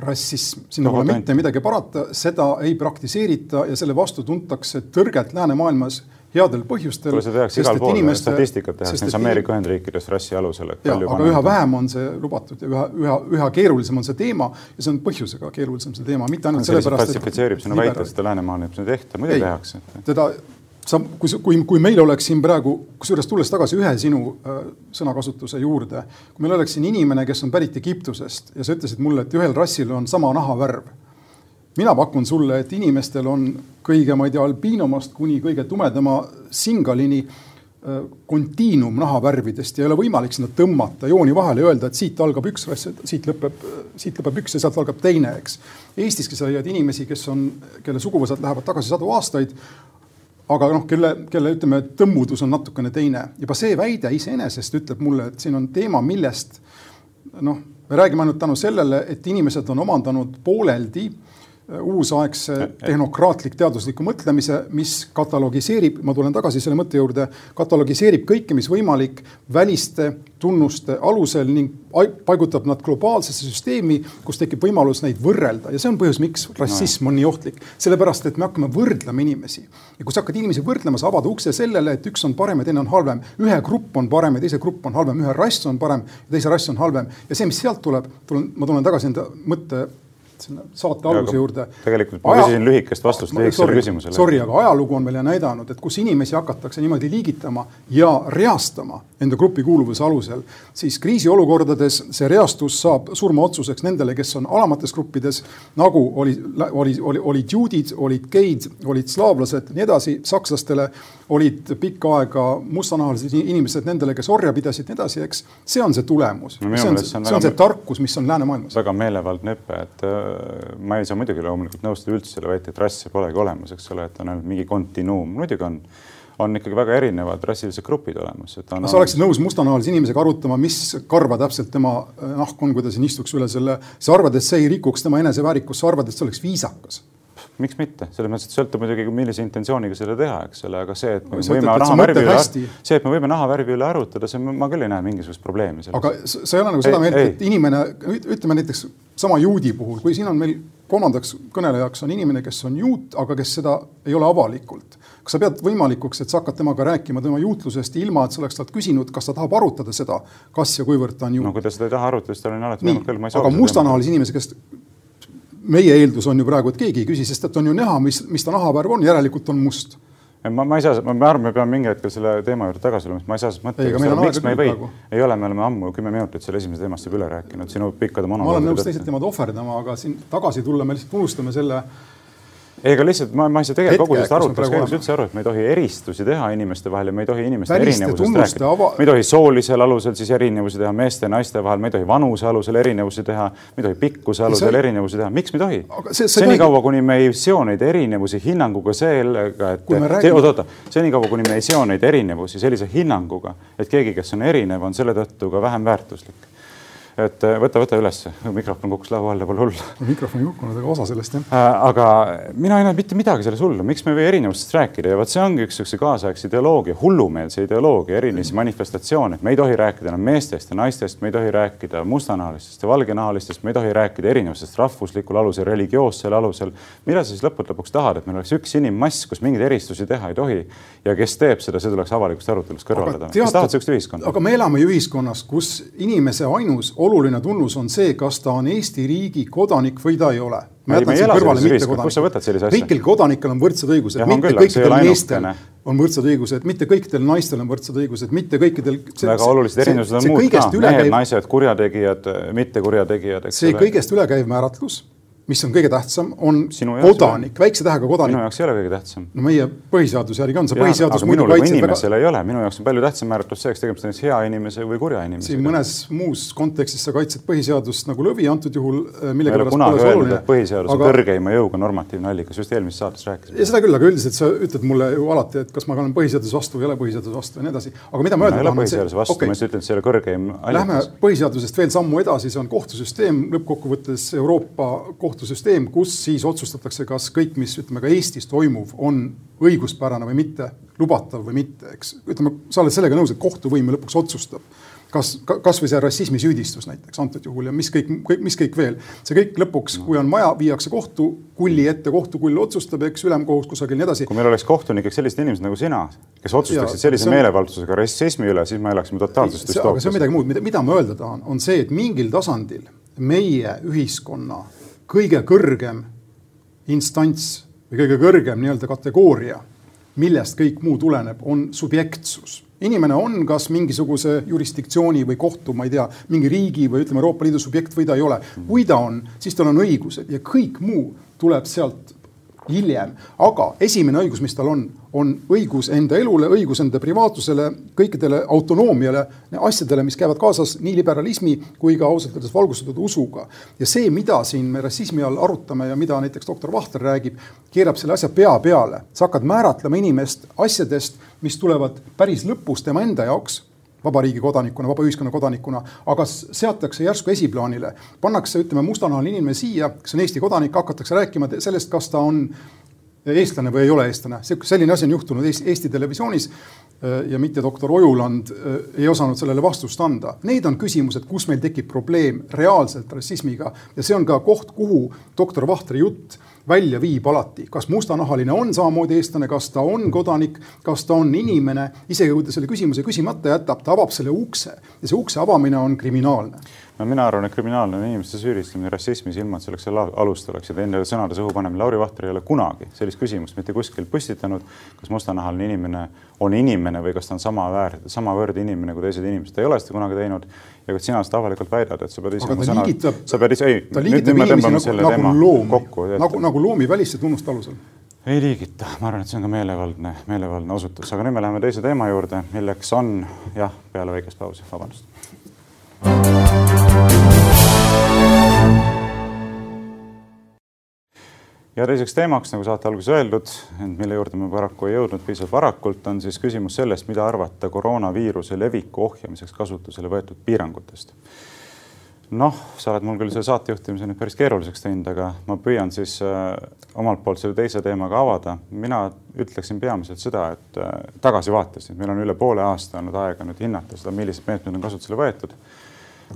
rassism, sinna pole mitte midagi parata, seda ei praktiseerita ja selle vastu tuntakse tõrget läänemaailmas headel põhjustel. kuule, seda tehakse igal pool inimeste..., statistikat tehakse näiteks Ameerika Ühendriikides rassi alusel. aga üha vähem on see lubatud ja üha, üha, üha keerulisem on see teema ja see on põhjusega keerulisem see teema, mitte ainult sellepärast. klassifitseerib sinu väite, seda Läänemaal ei tehta, muidugi tehakse. teda, sa, kui, kui, kui meil oleks siin praegu, kusjuures tulles tagasi ühe sinu äh, sõnakasutuse juurde, kui meil oleks siin inimene, kes on pärit Egiptusest ja sa ütlesid mulle, et ühel rassil on sama nahavärv mina pakun sulle, et inimestel on kõige, ma ei tea, albiinomast kuni kõige tumedama singalini äh, kontiinum nahavärvidest ja ei ole võimalik sinna tõmmata jooni vahele ja öelda, et siit algab üks rass, siit lõpeb, siit lõpeb üks ja sealt algab teine, eks. Eestiski sa leiad inimesi, kes on, kelle suguvõsad lähevad tagasi sadu aastaid, aga noh, kelle, kelle ütleme, tõmmudus on natukene teine. juba see väide iseenesest ütleb mulle, et siin on teema, millest noh, me räägime ainult tänu sellele, et inimesed on omandanud pooleldi äh, uusaegse tehnokraatlik teadusliku mõtlemise, mis katalogiseerib, ma tulen tagasi selle mõtte juurde, katalogiseerib kõike, mis võimalik väliste tunnuste alusel ning paigutab nad globaalsesse süsteemi, kus tekib võimalus neid võrrelda. Ja see on põhjus, miks rassism on nii ohtlik. sellepärast, et me hakkame võrdlema inimesi. Ja kui sa hakkad inimesi võrdlema, sa avad ukse sellele, et üks on parem ja teine on halvem. ühe grupp on parem ja teise grupp on halvem, ühe rass on parem ja teise rass on halvem. Ja see, mis sealt tuleb, tulen, ma tulen tagasi enda mõtte sinna saate alguse juurde. tegelikult ma Aja... küsisin lühikest vastust lühikesele küsimusele. Sorry, aga ajalugu on meile näidanud, et kus inimesi hakatakse niimoodi liigitama ja reastama enda grupi kuuluvuse alusel, siis kriisiolukordades see reastus saab surmaotsuseks nendele, kes on alamates gruppides, nagu oli, oli, oli, olid juudid, olid geid, olid slaavlased, nii edasi, sakslastele olid pikka aega mustanahalised inimesed nendele, kes orja pidasid, nii edasi, eks. see on see tulemus no,, see on, see on, see on see tarkus, mis on läänemaailmas. väga meelevaldne hüpe, et ma ei saa muidugi loomulikult nõustuda üldse selle väite, et rasse polegi olemas, eks ole, et on ainult mingi kontinuum, muidugi on on ikkagi väga erinevad rassilised grupid olemas. On... sa oleksid nõus mustanahalise inimesega arutama, mis karva täpselt tema nahk on, kui ta siin istuks üle selle, sa arvad, et see ei rikuks tema eneseväärikust, sa arvad, et see oleks viisakas miks mitte, selles mõttes, et sõltub muidugi, millise intentsiooniga seda teha, eks ole, aga see, et me võime nahavärvi üle, see, et me võime nahavärvi üle arutada, see, ma küll ei näe mingisugust probleemi selles. aga sa ei ole nagu seda meelt, et inimene, ütleme näiteks sama juudi puhul, kui siin on meil kolmandaks kõnelejaks on inimene, kes on juut, aga kes seda ei ole avalikult. kas sa pead võimalikuks, et sa hakkad temaga rääkima tema juutlusest, ilma et sa oleks talt küsinud, kas ta tahab arutada seda, kas ja kuivõrd ta on juut? no kui ta seda ei taha arutada, siis tal on alati võimalik küll, ma ei soovi. aga mustanahalise inimese, kes meie eeldus on ju praegu, et keegi ei küsi, sest et on ju näha, mis, mis ta nahavärv on, järelikult on must. ma, ma ei saa, ma arvan, me peame mingi hetkel selle teema juurde tagasi tulema, sest ma ei saa sellest mõttega, miks me ei või, ei ole, me oleme ammu kümme minutit selle esimese teemast juba üle rääkinud, sinu pikkade monoloogide. ma olen nõus teised teemad ohverdama, aga siin tagasi tulla me lihtsalt unustame selle ei, aga lihtsalt ma, ma ei saa tegelikult kogu sellest arutelust käigus üldse aru, et me ei tohi eristusi teha inimeste vahel ja me ei tohi inimeste Väliste erinevusest rääkida. ava.... me ei tohi soolisel alusel siis erinevusi teha meeste ja naiste vahel, me ei tohi vanuse alusel erinevusi teha, me ei tohi pikkuse alusel see... erinevusi teha, miks me ei tohi? senikaua, kuni me ei seo neid erinevusi hinnanguga sellega, et räägime... oot-oota, senikaua, kuni me ei seo neid erinevusi sellise hinnanguga, et keegi, kes on erinev, on selle tõttu ka vähem väärtuslik et äh, võta, võta ülesse, mikrofon kukkus laua alla, pole hullu. mikrofon ei kukkunud, aga osa sellest jah. Äh, aga mina ei näe mitte midagi selles hullu, miks me ei või erinevustest rääkida ja vot see ongi üks siukse kaasaegse ideoloogia, hullumeelse ideoloogia erinevusi manifestatsioone, et me ei tohi rääkida enam meestest ja naistest, me ei tohi rääkida mustanahalistest ja valgenahalistest, me ei tohi rääkida erinevustest rahvuslikul alusel, religioossel alusel. mida sa siis lõppude lõpuks tahad, et meil oleks üks inimmass, kus mingeid eristusi teha ei tohi ja kes teeb seda, see tuleks avalikust arutelust kõrvaldada. kes tahavad sihukest ühiskonda? aga me elame ju ühiskonnas, kus inimese ainus oluline tunnus on see, kas ta on Eesti riigi kodanik või ta ei ole. kust sa võtad sellise asja? riiklikel kodanikel on võrdsed õigused, mitte kõikidel meestel on võrdsed õigused, mitte kõikidel naistel on võrdsed õigused, mitte kõikidel. väga olulised erinevused on muud ka, mehed, naised, kurjategijad, mittekurjategijad, see kõigest ülekäiv määratlus mis on kõige tähtsam, on kodanik, väikse tähega kodanik. minu jaoks ei ole kõige tähtsam. no meie põhiseaduse järgi on see põhiseadus. minul kui inimesel väga... ei ole, minu jaoks on palju tähtsam määratlus see, kas tegemist on hea inimese või kurja inimesega. siin mõnes muus kontekstis sa kaitsed põhiseadust nagu lõvi, antud juhul äh, millegipärast pole see oluline. põhiseadus on aga... kõrgeima jõuga normatiivne allikas, just eelmises saates rääkisime. ja seda küll, aga üldiselt sa ütled mulle ju alati, et kas ma olen põhiseaduse vastu või ei ole põhiseaduse vastu ja nii edasi. aga mida ma öelda tahan. põhiseaduse vastu okay., ma just ütlen, et see ei ole kõrgeim allikas. Lähme põhiseadusest veel sammu edasi, see on kohtusüsteem, lõppkokkuvõttes Euroopa kohtusüsteem, kus siis otsustatakse, kas kõik, mis ütleme ka Eestis toimuv, on õiguspärane või mitte, lubatav või mitte, eks. ütleme, sa oled sellega nõus, et kohtuvõim lõpuks otsustab kas, kasvõi see rassismisüüdistus näiteks antud juhul ja mis kõik, kõik, mis kõik veel. see kõik lõpuks, kui on vaja, viiakse kohtukulli ette, kohtukull otsustab, eks, ülemkohus kusagil nii edasi. kui meil oleks kohtunikeks sellised inimesed nagu sina, kes otsustaksid sellise on... meelevaldusega rassismi üle, siis me elaksime totaalses düstoopias. see on midagi muud, mida, mida ma öelda tahan, on see, et mingil tasandil meie ühiskonna kõige kõrgem instants või kõige kõrgem nii-öelda kategooria, millest kõik muu tuleneb, on subjektsus. inimene on kas mingisuguse jurisdiktsiooni või kohtu, ma ei tea, mingi riigi või ütleme, Euroopa Liidu subjekt või ta ei ole. kui ta on, siis tal on õigused ja kõik muu tuleb sealt hiljem, aga esimene õigus, mis tal on, on õigus enda elule, õigus enda privaatsusele, kõikidele autonoomiale, asjadele, mis käivad kaasas nii liberalismi kui ka ausalt öeldes valgustatud usuga. ja see, mida siin me rassismi all arutame ja mida näiteks doktor Vahter räägib, keerab selle asja pea peale. sa hakkad määratlema inimest asjadest, mis tulevad päris lõpus tema enda jaoks vabariigi kodanikuna, vaba ühiskonna kodanikuna, aga seatakse järsku esiplaanile, pannakse, ütleme, mustanahaline inimene siia, kes on Eesti kodanik, hakatakse rääkima sellest, kas ta on eestlane või ei ole eestlane. selline asi on juhtunud Eesti Televisioonis äh, ja mitte doktor Ojuland äh, ei osanud sellele vastust anda. Need on küsimused, kus meil tekib probleem reaalselt rassismiga ja see on ka koht, kuhu doktor Vahtri jutt välja viib alati, kas mustanahaline on samamoodi eestlane, kas ta on kodanik, kas ta on inimene, isegi kui ta selle küsimuse küsimata jätab, ta avab selle ukse ja see ukse avamine on kriminaalne. No mina arvan, et kriminaalne on inimeste süüdistamine rassismis, ilma et selleks alust oleks ja teine sõnade suhu panemine. Lauri Vahter ei ole kunagi sellist küsimust mitte kuskil püstitanud, kas mustanahaline inimene on inimene või kas ta on sama väärt, samavõrd inimene kui teised inimesed. ta ei ole seda kunagi teinud ja kui sina seda avalikult väidad, et sa pead ise oma sõna, sa pead ise, ei, me tõmbame selle nagu, teema loomi, nagu, nagu loomi väliste tunnuste alusel. Ei liigita, ma arvan, et see on ka meelevaldne, meelevaldne osutus, aga nüüd me läheme teise teema juurde, milleks on jah, peale väikest pausi, vabandust ja teiseks teemaks, nagu saate alguses öeldud, mille juurde me paraku ei jõudnud piisavalt varakult, on siis küsimus sellest, mida arvata koroonaviiruse leviku ohjamiseks kasutusele võetud piirangutest. noh, sa oled mul küll selle saatejuhtimise nüüd päris keeruliseks teinud, aga ma püüan siis äh, omalt poolt selle teise teemaga avada. mina ütleksin peamiselt seda, et äh, tagasivaates, et meil on üle poole aasta olnud aega nüüd hinnata seda, millised meetmed on kasutusele võetud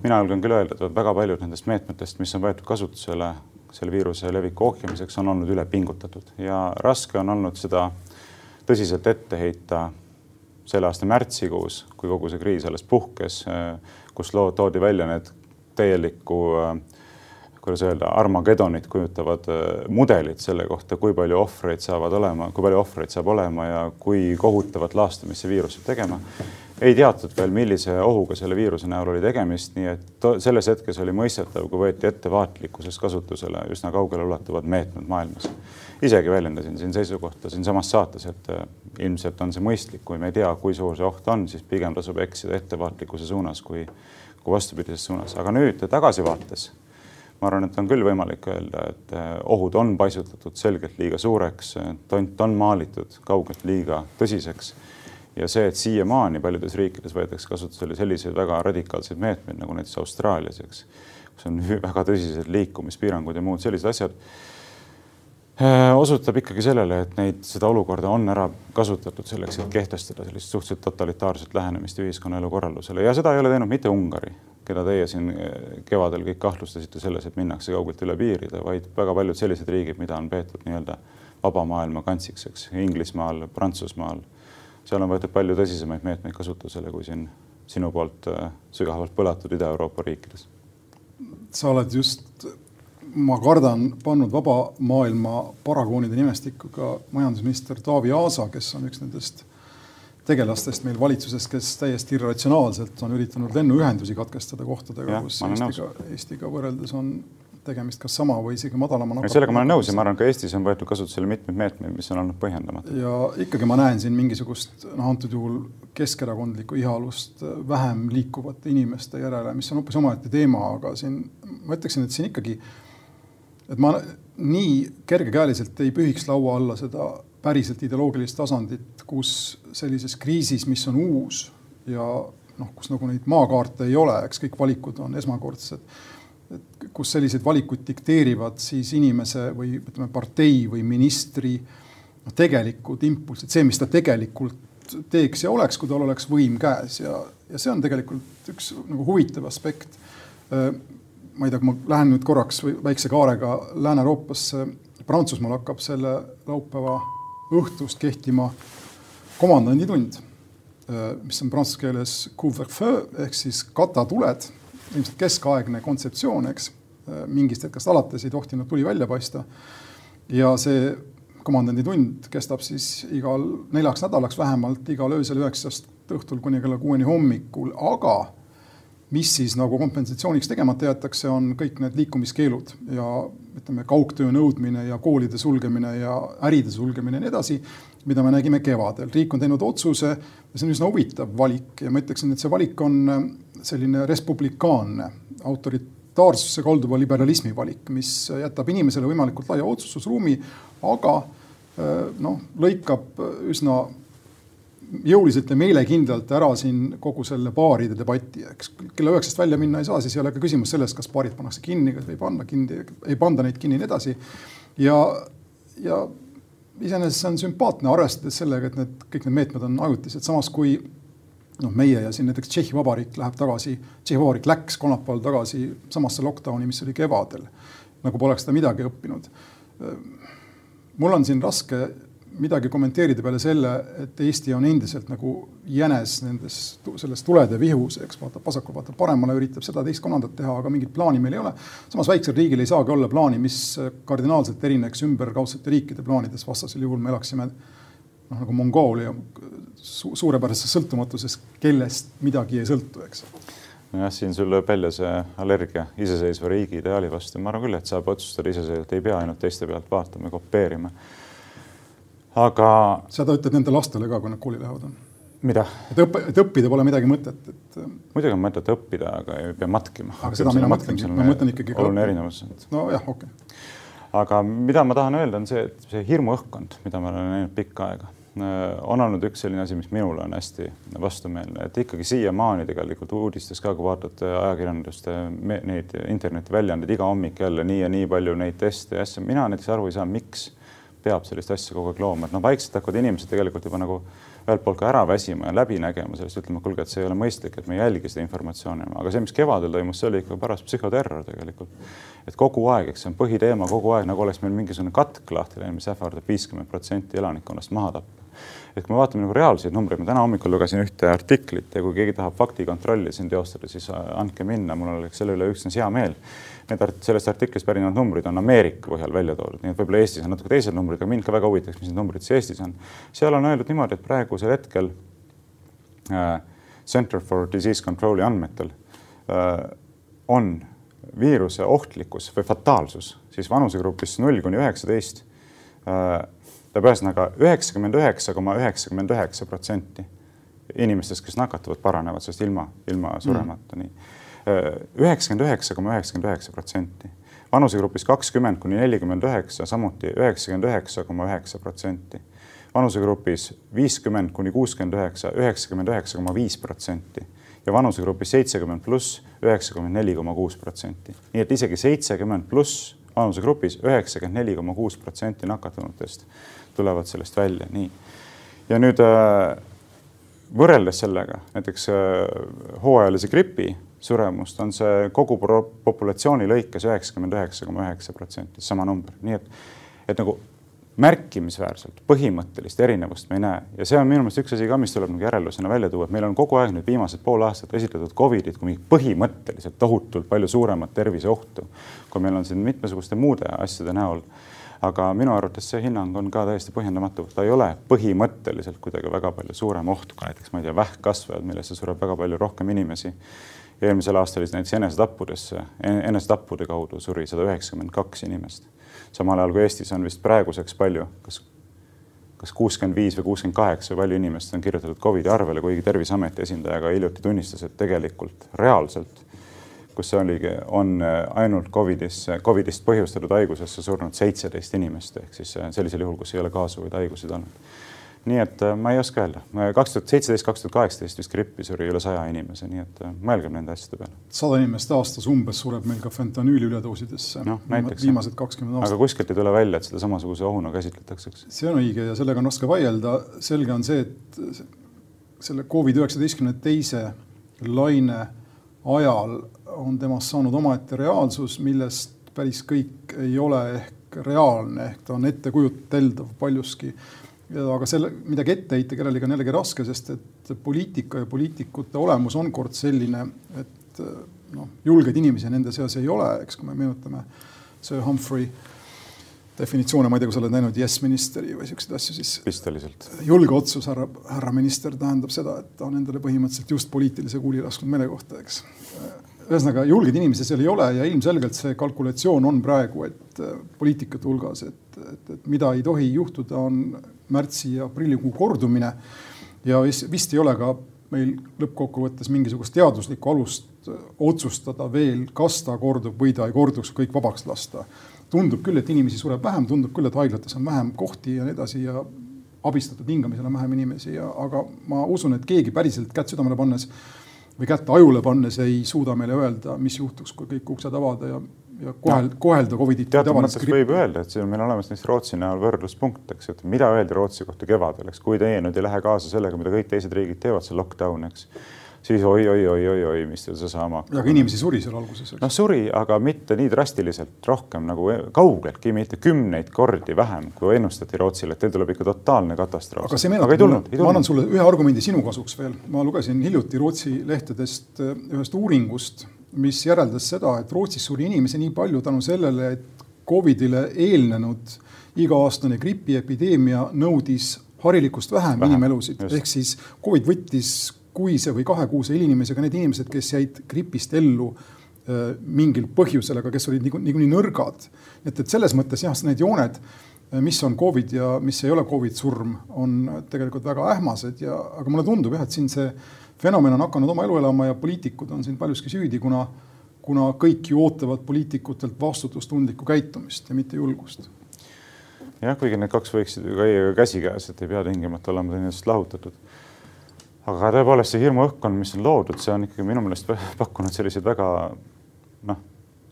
mina julgen küll öelda, et väga paljud nendest meetmetest, mis on võetud kasutusele selle viiruse leviku ohjamiseks, on olnud üle pingutatud ja raske on olnud seda tõsiselt ette heita selle aasta märtsikuus, kui kogu see kriis alles puhkes, kus loo toodi välja need täielikku kuidas öelda, Armagedonit kujutavad mudelid selle kohta, kui palju ohvreid saavad olema, kui palju ohvreid saab olema ja kui kohutavat laastamist see viirus saab tegema ei teatud veel, millise ohuga selle viiruse näol oli tegemist, nii et selles hetkes oli mõistetav, kui võeti ettevaatlikkuses kasutusele üsna kaugele ulatuvad meetmed maailmas. isegi väljendasin siin seisukohta siinsamas saates, et äh, ilmselt on see mõistlik, kui me ei tea, kui suur see oht on, siis pigem tasub eksida ettevaatlikkuse suunas kui, kui vastupidises suunas, aga nüüd tagasivaates ma arvan, et on küll võimalik öelda, et äh, ohud on paisutatud selgelt liiga suureks, tont on maalitud kaugelt liiga tõsiseks ja see, et siiamaani paljudes riikides võetakse kasutusele selliseid väga radikaalseid meetmeid nagu näiteks Austraalias, eks, kus on (laughs) väga tõsised liikumispiirangud ja muud sellised asjad, äh, osutab ikkagi sellele, et neid, seda olukorda on ära kasutatud selleks, et kehtestada sellist suhteliselt totalitaarset lähenemist ühiskonnaelu korraldusele ja seda ei ole teinud mitte Ungari, keda teie siin äh, kevadel kõik kahtlustasite selles, et minnakse kaugelt üle piiride, vaid väga paljud sellised riigid, mida on peetud nii-öelda vaba maailma kantsiks, eks, Inglismaal, Prantsusmaal seal on võetud palju tõsisemaid meetmeid kasutusele kui siin sinu poolt äh, sügavalt põlatud Ida-Euroopa riikides. sa oled just, ma kardan, pannud vaba maailma paragoonide nimestikku ka majandusminister Taavi Aasa, kes on üks nendest tegelastest meil valitsuses, kes täiesti irratsionaalselt on üritanud lennuühendusi katkestada kohtadega, kus Eestiga, Eestiga võrreldes on tegemist kas sama või isegi madalama nakatumisega. sellega ma olen nõus ja ma arvan, ka Eestis on võetud kasutusele mitmeid meetmeid, mis on olnud põhjendamatud. ja ikkagi ma näen siin mingisugust, noh, antud juhul keskerakondlikku ihalust vähem liikuvate inimeste järele, mis on hoopis omaette teema, aga siin ma ütleksin, et siin ikkagi, et ma nii kergekäeliselt ei pühiks laua alla seda päriselt ideoloogilist tasandit, kus sellises kriisis, mis on uus ja noh, kus nagu neid maakaarte ei ole, eks kõik valikud on esmakordsed et kus selliseid valikuid dikteerivad siis inimese või ütleme, partei või ministri noh, tegelikud impulsid, see, mis ta tegelikult teeks ja oleks, kui tal oleks võim käes ja, ja see on tegelikult üks nagu huvitav aspekt. ma ei tea, kui ma lähen nüüd korraks väikse kaarega Lääne-Euroopasse, Prantsusmaal hakkab selle laupäeva õhtust kehtima komandanditund, mis on prantsuse keeles ehk siis katatuled ilmselt keskaegne kontseptsioon, eks. mingist hetkest alates ei tohtinud tuli välja paista. ja see komandanditund kestab siis igal neljaks nädalaks vähemalt igal öösel üheksast õhtul kuni kella kuueni hommikul, aga mis siis nagu kompensatsiooniks tegemata jäetakse, on kõik need liikumiskeelud ja ütleme, kaugtöö nõudmine ja koolide sulgemine ja äride sulgemine ja nii edasi, mida me nägime kevadel. riik on teinud otsuse ja see on üsna huvitav valik ja ma ütleksin, et see valik on selline respublikaanne, autoritaarsusse kalduva liberalismi valik, mis jätab inimesele võimalikult laia otsustusruumi, aga noh, lõikab üsna jõuliselt ja meelekindlalt ära siin kogu selle baaride debati, eks. kella üheksast välja minna ei saa, siis ei ole ka küsimus selles, kas baarid pannakse kinni, kas ei panna kinni, ei panda neid kinni ja nii edasi. ja, ja iseenesest see on sümpaatne, arvestades sellega, et need kõik need meetmed on ajutised, samas kui noh, meie ja siin näiteks Tšehhi Vabariik läheb tagasi, Tšehhi Vabariik läks kolmapäeval tagasi samasse lockdown'i, mis oli kevadel. nagu poleks ta midagi õppinud. mul on siin raske midagi kommenteerida peale selle, et Eesti on endiselt nagu jänes nendes, selles tulede vihus, eks vaatab vasakule, vaatab paremale, üritab seda, teist, kolmandat teha, aga mingit plaani meil ei ole. samas väiksel riigil ei saagi olla plaani, mis kardinaalselt erineks ümberkaudsete riikide plaanidest, vastasel juhul me elaksime noh, nagu Mongoolia su suurepärases sõltumatuses, kellest midagi ei sõltu, eks. nojah, siin sul lööb välja see allergia iseseisva riigi ideaali vastu, ma arvan küll, et saab otsustada iseseisvalt, ei pea ainult teiste pealt vaatama ja kopeerima. Aga. seda ütled nende lastele ka, kui nad kooli lähevad? mida? et õppe, et õppida pole midagi mõtet, et. muidugi on mõtet õppida, aga ei pea matkima. aga seda mina mõtlengi, ma mõtlen ikkagi. oluline erinevus. nojah, okei okay aga mida ma tahan öelda, on see, et see hirmuõhkkond, mida ma olen näinud pikka aega, äh, on olnud üks selline asi, mis minule on hästi vastumeelne, et ikkagi siiamaani tegelikult uudistes ka, kui vaatate ajakirjandust, neid internetiväljaandeid iga hommik jälle nii ja nii palju neid teste ja asju, mina näiteks aru ei saa, miks peab sellist asja kogu aeg looma, et noh, vaikselt hakkavad inimesed tegelikult juba nagu ühelt poolt ka ära väsima ja läbi nägema sellest, ütlema, kuulge, et see ei ole mõistlik, et me ei jälgi seda informatsiooni, aga see, mis kevadel toimus, see oli ikka paras psühhoterror tegelikult. et kogu aeg, eks see on põhiteema kogu aeg, nagu oleks meil mingisugune katk lahti läinud, mis ähvardab viiskümmend protsenti elanikkonnast maha tappa. Et kui me vaatame nagu reaalseid numbreid, ma täna hommikul lugesin ühte artiklit ja kui keegi tahab faktikontrolli siin teostada, siis andke minna, mul oleks selle üle üksnes hea meel need art sellest artiklist pärinevad numbrid on Ameerika põhjal välja toodud, nii et võib-olla Eestis on natuke teised numbrid, aga mind ka väga huvitaks, mis need numbrid siis Eestis on. seal on öeldud niimoodi, et praegusel hetkel äh, Center for Disease Control'i andmetel äh, on viiruse ohtlikkus või fataalsus siis vanusegrupis null kuni üheksateist äh,. tähendab ühesõnaga üheksakümmend üheksa koma üheksakümmend üheksa protsenti inimestest, kes nakatuvad, paranevad sellest ilma, ilma suremata mm., nii üheksakümmend üheksa koma üheksakümmend üheksa protsenti. vanusegrupis kakskümmend kuni nelikümmend üheksa samuti üheksakümmend üheksa koma üheksa protsenti. vanusegrupis viiskümmend kuni kuuskümmend üheksa, üheksakümmend üheksa koma viis protsenti ja vanusegrupis seitsekümmend pluss üheksakümmend neli koma kuus protsenti. nii et isegi seitsekümmend pluss vanusegrupis üheksakümmend neli koma kuus protsenti nakatunutest tulevad sellest välja, nii. ja nüüd äh, võrreldes sellega näiteks äh, hooajalise gripi suremust, on see kogu populatsiooni lõikes üheksakümmend üheksa koma üheksa protsenti, sama number, nii et, et nagu märkimisväärselt põhimõttelist erinevust me ei näe ja see on minu meelest üks asi ka, mis tuleb nagu järeldusena välja tuua, et meil on kogu aeg nüüd viimased pool aastat esitletud Covidit kui mingit põhimõtteliselt tohutult palju suuremat terviseohtu, kui meil on siin mitmesuguste muude asjade näol. aga minu arvates see hinnang on ka täiesti põhjendamatu, ta ei ole põhimõtteliselt kuidagi väga palju suurem oht kui näiteks, ma ei tea, vähkkasvajad, millesse sureb väga palju rohkem inimesi. Eelmisel aastal siis näiteks enesetappudesse, enesetappude kaudu suri sada üheksakümmend kaks inimest. Samal ajal kui Eestis on vist praeguseks palju, kas, kas kuuskümmend viis või kuuskümmend kaheksa või palju inimest on kirjutatud Covidi arvele, kuigi Terviseameti esindaja ka hiljuti tunnistas, et tegelikult reaalselt, kus see oligi, on ainult Covidis, Covidist põhjustatud haigusesse surnud seitseteist inimest ehk siis sellisel juhul, kus ei ole kaasuvaid haigusid olnud nii et äh, ma ei oska öelda, kaks tuhat seitseteist, kaks tuhat kaheksateist vist grippi suri üle saja inimese, nii et äh, mõelgem nende asjade peale. sada inimest aastas umbes sureb meil ka fentanüüli üledoosidesse no,. viimased kakskümmend aastat. aga kuskilt ei tule välja, et seda samasuguse ohuna käsitletakse, eks. see on õige ja sellega on raske vaielda. selge on see, et selle Covid üheksateistkümne teise laine ajal on temast saanud omaette reaalsus, millest päris kõik ei ole ehk reaalne, ehk ta on ettekujuteldav paljuski aga selle, midagi ette heita kellelegi on jällegi raske, sest et poliitika ja poliitikute olemus on kord selline, et noh, julgeid inimesi nende seas ei ole, eks, kui me meenutame Sir Humphrey definitsioone, ma ei tea, kui sa oled näinud Yes Ministeri või siukseid asju, siis. pisteliselt. julge otsus, härra, härra minister tähendab seda, et ta on endale põhimõtteliselt just poliitilise kuuli lasknud meelekohta, eks. ühesõnaga julgeid inimesi seal ei ole ja ilmselgelt see kalkulatsioon on praegu, et poliitikute hulgas, et, et, et mida ei tohi juhtuda, on märtsi ja aprillikuu kordumine. ja vist ei ole ka meil lõppkokkuvõttes mingisugust teaduslikku alust otsustada veel, kas ta kordub või ta ei korduks, kõik vabaks lasta. tundub küll, et inimesi sureb vähem, tundub küll, et haiglates on vähem kohti ja nii edasi ja abistatud hingamisel on vähem inimesi ja, aga ma usun, et keegi päriselt kätt südamele pannes või kätt ajule pannes ei suuda meile öelda, mis juhtuks, kui kõik uksed avada ja ja kohel, kohelda Covidit. teatud mõttes võib öelda, et siin on meil olemas näiteks Rootsi näol võrdluspunkt, eks, et mida öeldi Rootsi kohta kevadel, eks, kui teie nüüd ei lähe kaasa sellega, mida kõik teised riigid teevad, see lockdown, eks siis oi-oi-oi-oi-oi, mis teil see saama hakkab. aga inimesi suri seal alguses, noh, suri, aga mitte nii drastiliselt rohkem nagu kaugeltki, mitte kümneid kordi vähem, kui ennustati Rootsile, et teil tuleb ikka totaalne katastroof. aga see meenutab mulle, ma annan sulle ühe argumendi sinu kasuks veel. ma lugesin hiljuti Rootsi lehtedest ühest uuringust mis järeldas seda, et Rootsis suri inimesi nii palju tänu sellele, et Covidile eelnenud iga-aastane gripiepideemia nõudis harilikust vähem, vähem inimelusid, ehk siis Covid võttis kuise või kahekuuse inimesega need inimesed, kes jäid gripist ellu äh, mingil põhjusel, aga kes olid niikuinii niiku nõrgad. et, et selles mõttes jah, need jooned, äh, mis on Covid ja mis ei ole Covid surm, on tegelikult väga ähmased ja, aga mulle tundub jah, et siin see fenomen on hakanud oma elu elama ja poliitikud on siin paljuski süüdi, kuna, kuna kõik ju ootavad poliitikutelt vastutustundlikku käitumist ja mitte julgust. jah, kuigi need kaks võiksid ju käia käsikäes, et ei pea tingimata olema teineteisest lahutatud. aga tõepoolest see hirmuõhkkond, mis on loodud, see on ikkagi minu meelest pakkunud selliseid väga noh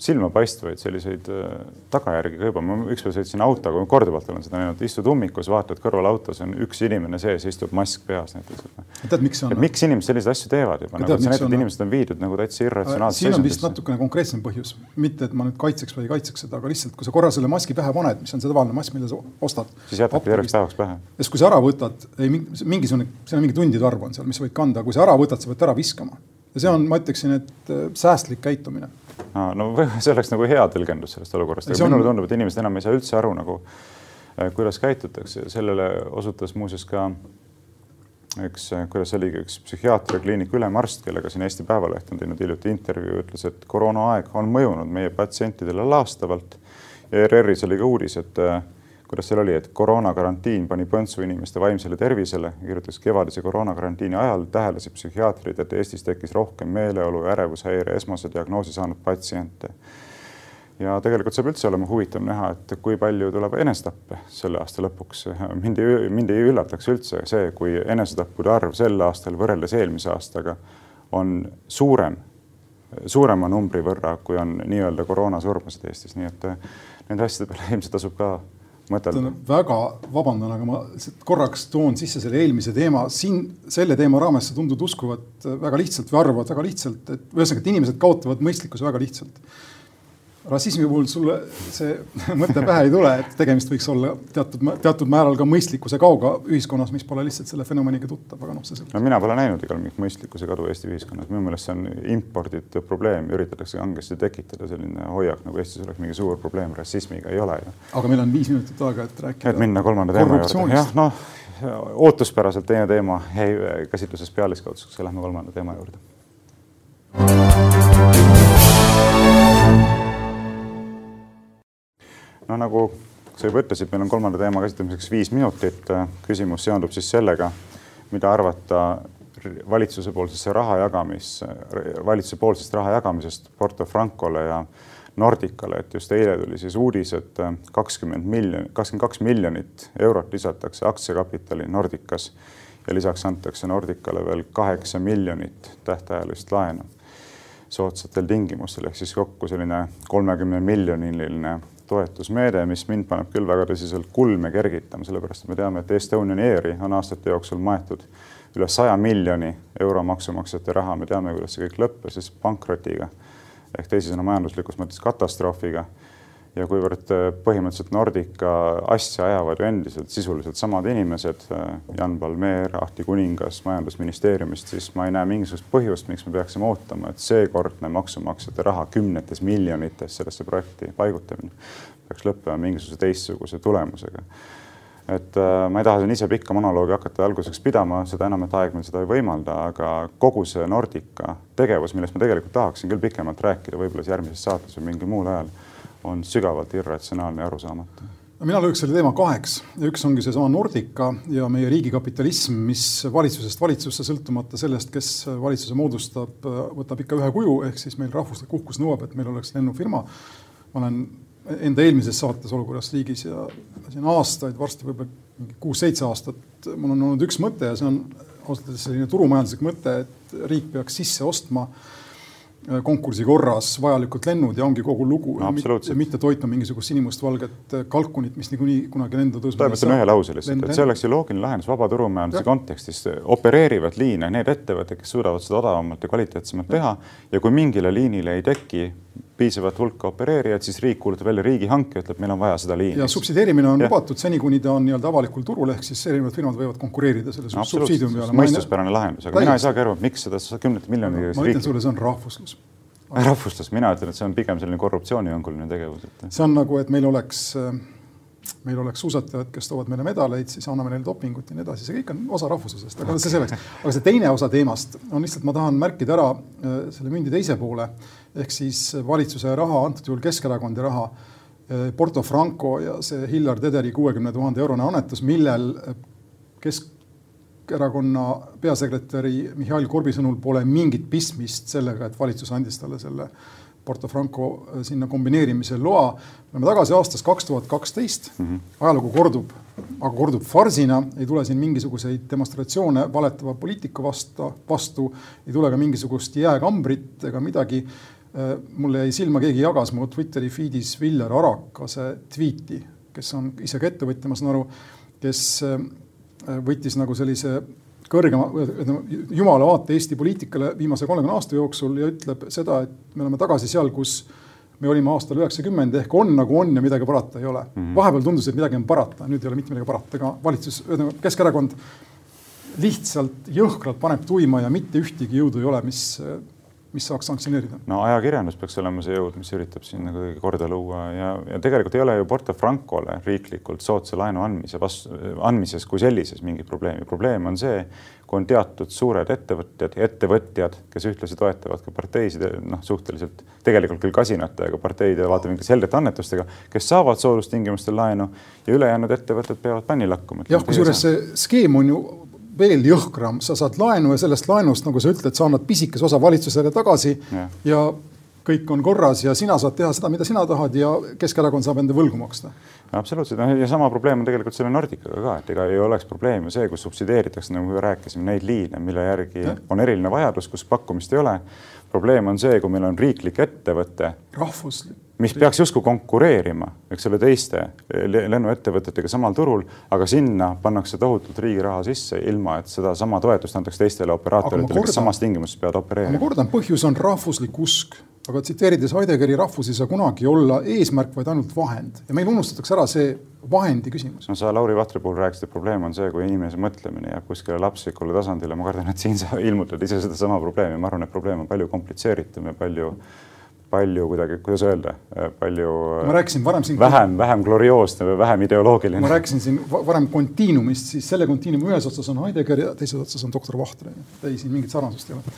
silmapaistvaid selliseid äh, tagajärgi ka juba. ma ükspäev sõitsin autoga, korduvalt olen seda näinud, istud ummikus, vaatad kõrval autos on üks inimene sees, istub mask peas näiteks. tead, miks see on? miks inimesed selliseid asju teevad juba, nagu see näitab, et inimesed on viidud nagu täitsa irratsionaalsesse siin on vist natukene konkreetsem põhjus, mitte et ma nüüd kaitseks või ei kaitseks seda, aga lihtsalt, kui sa korra selle maski pähe paned, mis on see tavaline mask, mille sa ostad. siis jätabki terveks päevaks pähe. ja siis, kui sa ära võtad, ei mingisugune, seal on mingi tundide arv on seal, mis sa võid kanda, kui sa ära võtad, sa pead ära viskama. Ja see on, ma ütleksin, et äh, säästlik käitumine no (laughs) see oleks nagu hea tõlgendus sellest olukorrast, aga on... minule tundub, et inimesed enam ei saa üldse aru nagu, äh, kuidas käitutakse, sellele osutas muuseas ka üks, äh, kuidas oligi, üks psühhiaatriakliiniku ülemarst, kellega siin Eesti Päevaleht on teinud hiljuti intervjuu, ütles, et koroonaaeg on mõjunud meie patsientidele laastavalt. ja ERR-is oli ka uudis, et äh, kuidas seal oli, et koroonakarantiin pani põntsu inimeste vaimsele tervisele, kirjutas kevadise koroonakarantiini ajal täheldasid psühhiaatrid, et Eestis tekkis rohkem meeleolu ja ärevushäire esmase diagnoosi saanud patsiente. ja tegelikult saab üldse olema huvitav näha, et kui palju tuleb enesetappe selle aasta lõpuks. mind ei, mind ei üllataks üldse see, kui enesetappude arv sel aastal võrreldes eelmise aastaga on suurem, suurema numbri võrra, kui on nii-öelda koroonasurmasid Eestis, nii et nende asjade peale ilmselt tasub ka mõtelda. väga vabandan, aga ma korraks toon sisse selle eelmise teema. siin selle teema raames sa tundud uskuvat väga lihtsalt või arvavad väga lihtsalt, et ühesõnaga, et inimesed kaotavad mõistlikkuse väga lihtsalt. Rassismi puhul sulle see mõte pähe ei tule, et tegemist võiks olla teatud, teatud määral ka mõistlikkuse kaoga ühiskonnas, mis pole lihtsalt selle fenomeniga tuttav, aga noh, see selleks. no mina pole näinud igal mingit mõistlikkuse kadu Eesti ühiskonnas, minu meelest see on imporditud probleem, üritatakse kangesti tekitada selline hoiak, nagu Eestis oleks mingi suur probleem rassismiga, ei ole ju. aga meil on viis minutit aega, et rääkida. et minna kolmanda teema juurde, jah, noh ootuspäraselt teine teema jäi käsitlusest pealiskaudseks ja lähme kolmanda teema juurde no nagu sa juba ütlesid, meil on kolmanda teema käsitlemiseks viis minutit. küsimus seondub siis sellega, mida arvata valitsuse poolsesse raha jagamisse, valitsuse poolsest raha jagamisest Porto Francole ja Nordicale, et just eile tuli siis uudis, et kakskümmend miljonit, kakskümmend kaks miljonit eurot lisatakse aktsiakapitali Nordicas ja lisaks antakse Nordicale veel kaheksa miljonit tähtajalist laenu soodsatel tingimustel ehk siis kokku selline kolmekümne miljoniline toetusmeede, mis mind paneb küll väga tõsiselt kulme kergitama, sellepärast et me teame, et Estonian Airi on aastate jooksul maetud üle saja miljoni euro maksumaksjate raha, me teame, kuidas see kõik lõppes, siis pankrotiga ehk teisisõnu majanduslikus mõttes katastroofiga ja kuivõrd äh, põhimõtteliselt Nordica asja ajavad ju endiselt sisuliselt samad inimesed, äh, Jan Palmeer, Ahti Kuningas majandusministeeriumist, siis ma ei näe mingisugust põhjust, miks me peaksime ootama, et seekordne maksumaksjate raha kümnetes miljonites sellesse projekti paigutamine peaks lõppema mingisuguse teistsuguse tulemusega. Et äh, ma ei taha siin ise pikka monoloogi hakata alguseks pidama, seda enam, et aeg meil seda ei võimalda, aga kogu see Nordica tegevus, millest ma tegelikult tahaksin küll pikemalt rääkida, võib-olla järgmises saates või mingil muul ajal on sügavalt irratsionaalne ja arusaamatu no mina lööks selle teema kaheks üks ongi seesama Nordica ja meie riigikapitalism, mis valitsusest valitsusse, sõltumata sellest, kes valitsuse moodustab, võtab ikka ühe kuju, ehk siis meil rahvuslik uhkus nõuab, et meil oleks lennufirma. ma olen enda eelmises saates olukorras riigis ja siin aastaid, varsti võib-olla mingi kuus-seitse aastat, mul on olnud üks mõte ja see on ausalt öeldes selline turumajanduslik mõte, et riik peaks sisse ostma Äh, konkursi korras vajalikud lennud ja ongi kogu lugu no,. mitte, toitma mingisugust sinimustvalget äh, kalkunit, mis niikuinii kunagi lenda tõusma ei saa. ühe lause lihtsalt, et see oleks ju loogiline lahendus vaba turumajanduse kontekstis. opereerivad liine need ettevõtted, kes suudavad seda odavamalt ja kvaliteetsemalt teha ja kui mingile liinile ei teki piisavat hulka opereerijaid, siis riik kuulutab välja riigihanke, ütleb, meil on vaja seda liini. ja subsideerimine on ja. lubatud seni, kuni ta on nii-öelda avalikul turul, ehk siis erinevad firmad võivad konkureerida selle no, subsiidiumi peale. mõistuspärane lahendus, aga Täis. mina ei saagi aru, miks seda kümnete miljonite ma ütlen sulle, see on rahvuslus. (laughs) rahvuslus, mina ütlen, et see on pigem selline korruptsioonihõnguline tegevus, et. see on nagu, et meil oleks äh, meil oleks suusatajad, kes toovad meile medaleid, siis anname neile dopingut ja nii edasi, see kõik on osa rahvuslusest, aga see selleks. aga see teine osa teemast on lihtsalt, ma tahan märkida ära äh, selle mündi teise poole ehk siis valitsuse raha, antud juhul Keskerakonna raha, äh, Porto Franco ja see Hillar Tederi kuuekümne tuhande eurone annetus, millel Keskerakonna peasekretäri Mihhail Korbi sõnul pole mingit pistmist sellega, et valitsus andis talle selle Porto Franco äh, sinna kombineerimise loa. me oleme tagasi aastas kaks tuhat kaksteist, mhm. ajalugu kordub, aga kordub farsina, ei tule siin mingisuguseid demonstratsioone valetava poliitika vastu, vastu, ei tule ka mingisugust jääkambrit ega midagi. Äh, mulle jäi silma, keegi jagas mu Twitteri feed'is Viljar Arakase tweet'i, kes on ise ka ettevõtja, ma saan aru, kes äh, võttis nagu sellise kõrgema, jumala vaate Eesti poliitikale viimase kolmekümne aasta jooksul ja ütleb seda, et me oleme tagasi seal, kus me olime aastal üheksakümmend ehk on nagu on ja midagi parata ei ole mm. -hmm. vahepeal tundus, et midagi on parata, nüüd ei ole mitte midagi parata, ega valitsus, Keskerakond lihtsalt jõhkralt paneb tuima ja mitte ühtegi jõudu ei ole, mis mis saaks sanktsioneerida? no ajakirjandus peaks olema see jõud, mis üritab siin nagu korda luua ja, ja tegelikult ei ole ju Porto Francole riiklikult soodsa laenu andmise vastu, andmises kui sellises mingit probleemi. probleem on see, kui on teatud suured ettevõtjad, ettevõtjad, kes ühtlasi toetavad ka parteisid, noh, suhteliselt tegelikult küll kasinate, aga parteide vaatevinklist selgete annetustega, kes saavad soodustingimustel laenu ja ülejäänud ettevõtted peavad panni lakkuma. jah, kusjuures see skeem on ju veel jõhkram, sa saad laenu ja sellest laenust, nagu sa ütled, sa annad pisikese osa valitsusele tagasi ja, ja kõik on korras ja sina saad teha seda, mida sina tahad ja Keskerakond saab enda võlgu maksta. absoluutselt, noh ja sama probleem on tegelikult selle Nordicaga ka, et ega ei oleks probleem ju see, kus subsideeritakse, nagu me rääkisime, neid liine, mille järgi ja. on eriline vajadus, kus pakkumist ei ole. probleem on see, kui meil on riiklik ettevõte. rahvuslik mis peaks justkui konkureerima, eks ole, teiste lennuettevõtetega samal turul, aga sinna pannakse tohutult riigi raha sisse, ilma et sedasama toetust antaks teistele operaatoritele, kes samas tingimustes peavad opereerima. ma kordan, põhjus on rahvuslik usk aga tsiteerides Heideggeri rahvus ei saa kunagi olla eesmärk, vaid ainult vahend ja meil unustatakse ära see vahendi küsimus. no sa Lauri Vahtre puhul rääkisid, et probleem on see, kui inimese mõtlemine jääb kuskile lapsikule tasandile, ma kardan, et siin sa ilmutad ise sedasama probleemi, ma arvan, et probleem on palju komplitseeritum ja palju palju kuidagi, kuidas öelda, palju. ma rääkisin varem siin. vähem, vähem glorioosne või vähem ideoloogiline. ma rääkisin siin varem kontiinumist, siis selle kontiinumi ühes otsas on Heidegger ja teises otsas on doktor Vahtre. ei, siin mingit sarnasust ei ole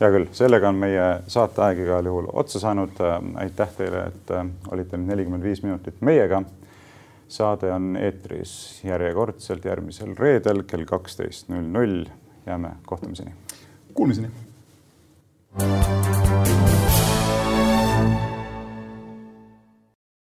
hea küll, sellega on meie saateaeg igal juhul otsa saanud. aitäh teile, et äh, olite nüüd nelikümmend viis minutit meiega. saade on eetris järjekordselt järgmisel reedel kell kaksteist null null. jääme kohtumiseni. Kuulmiseni.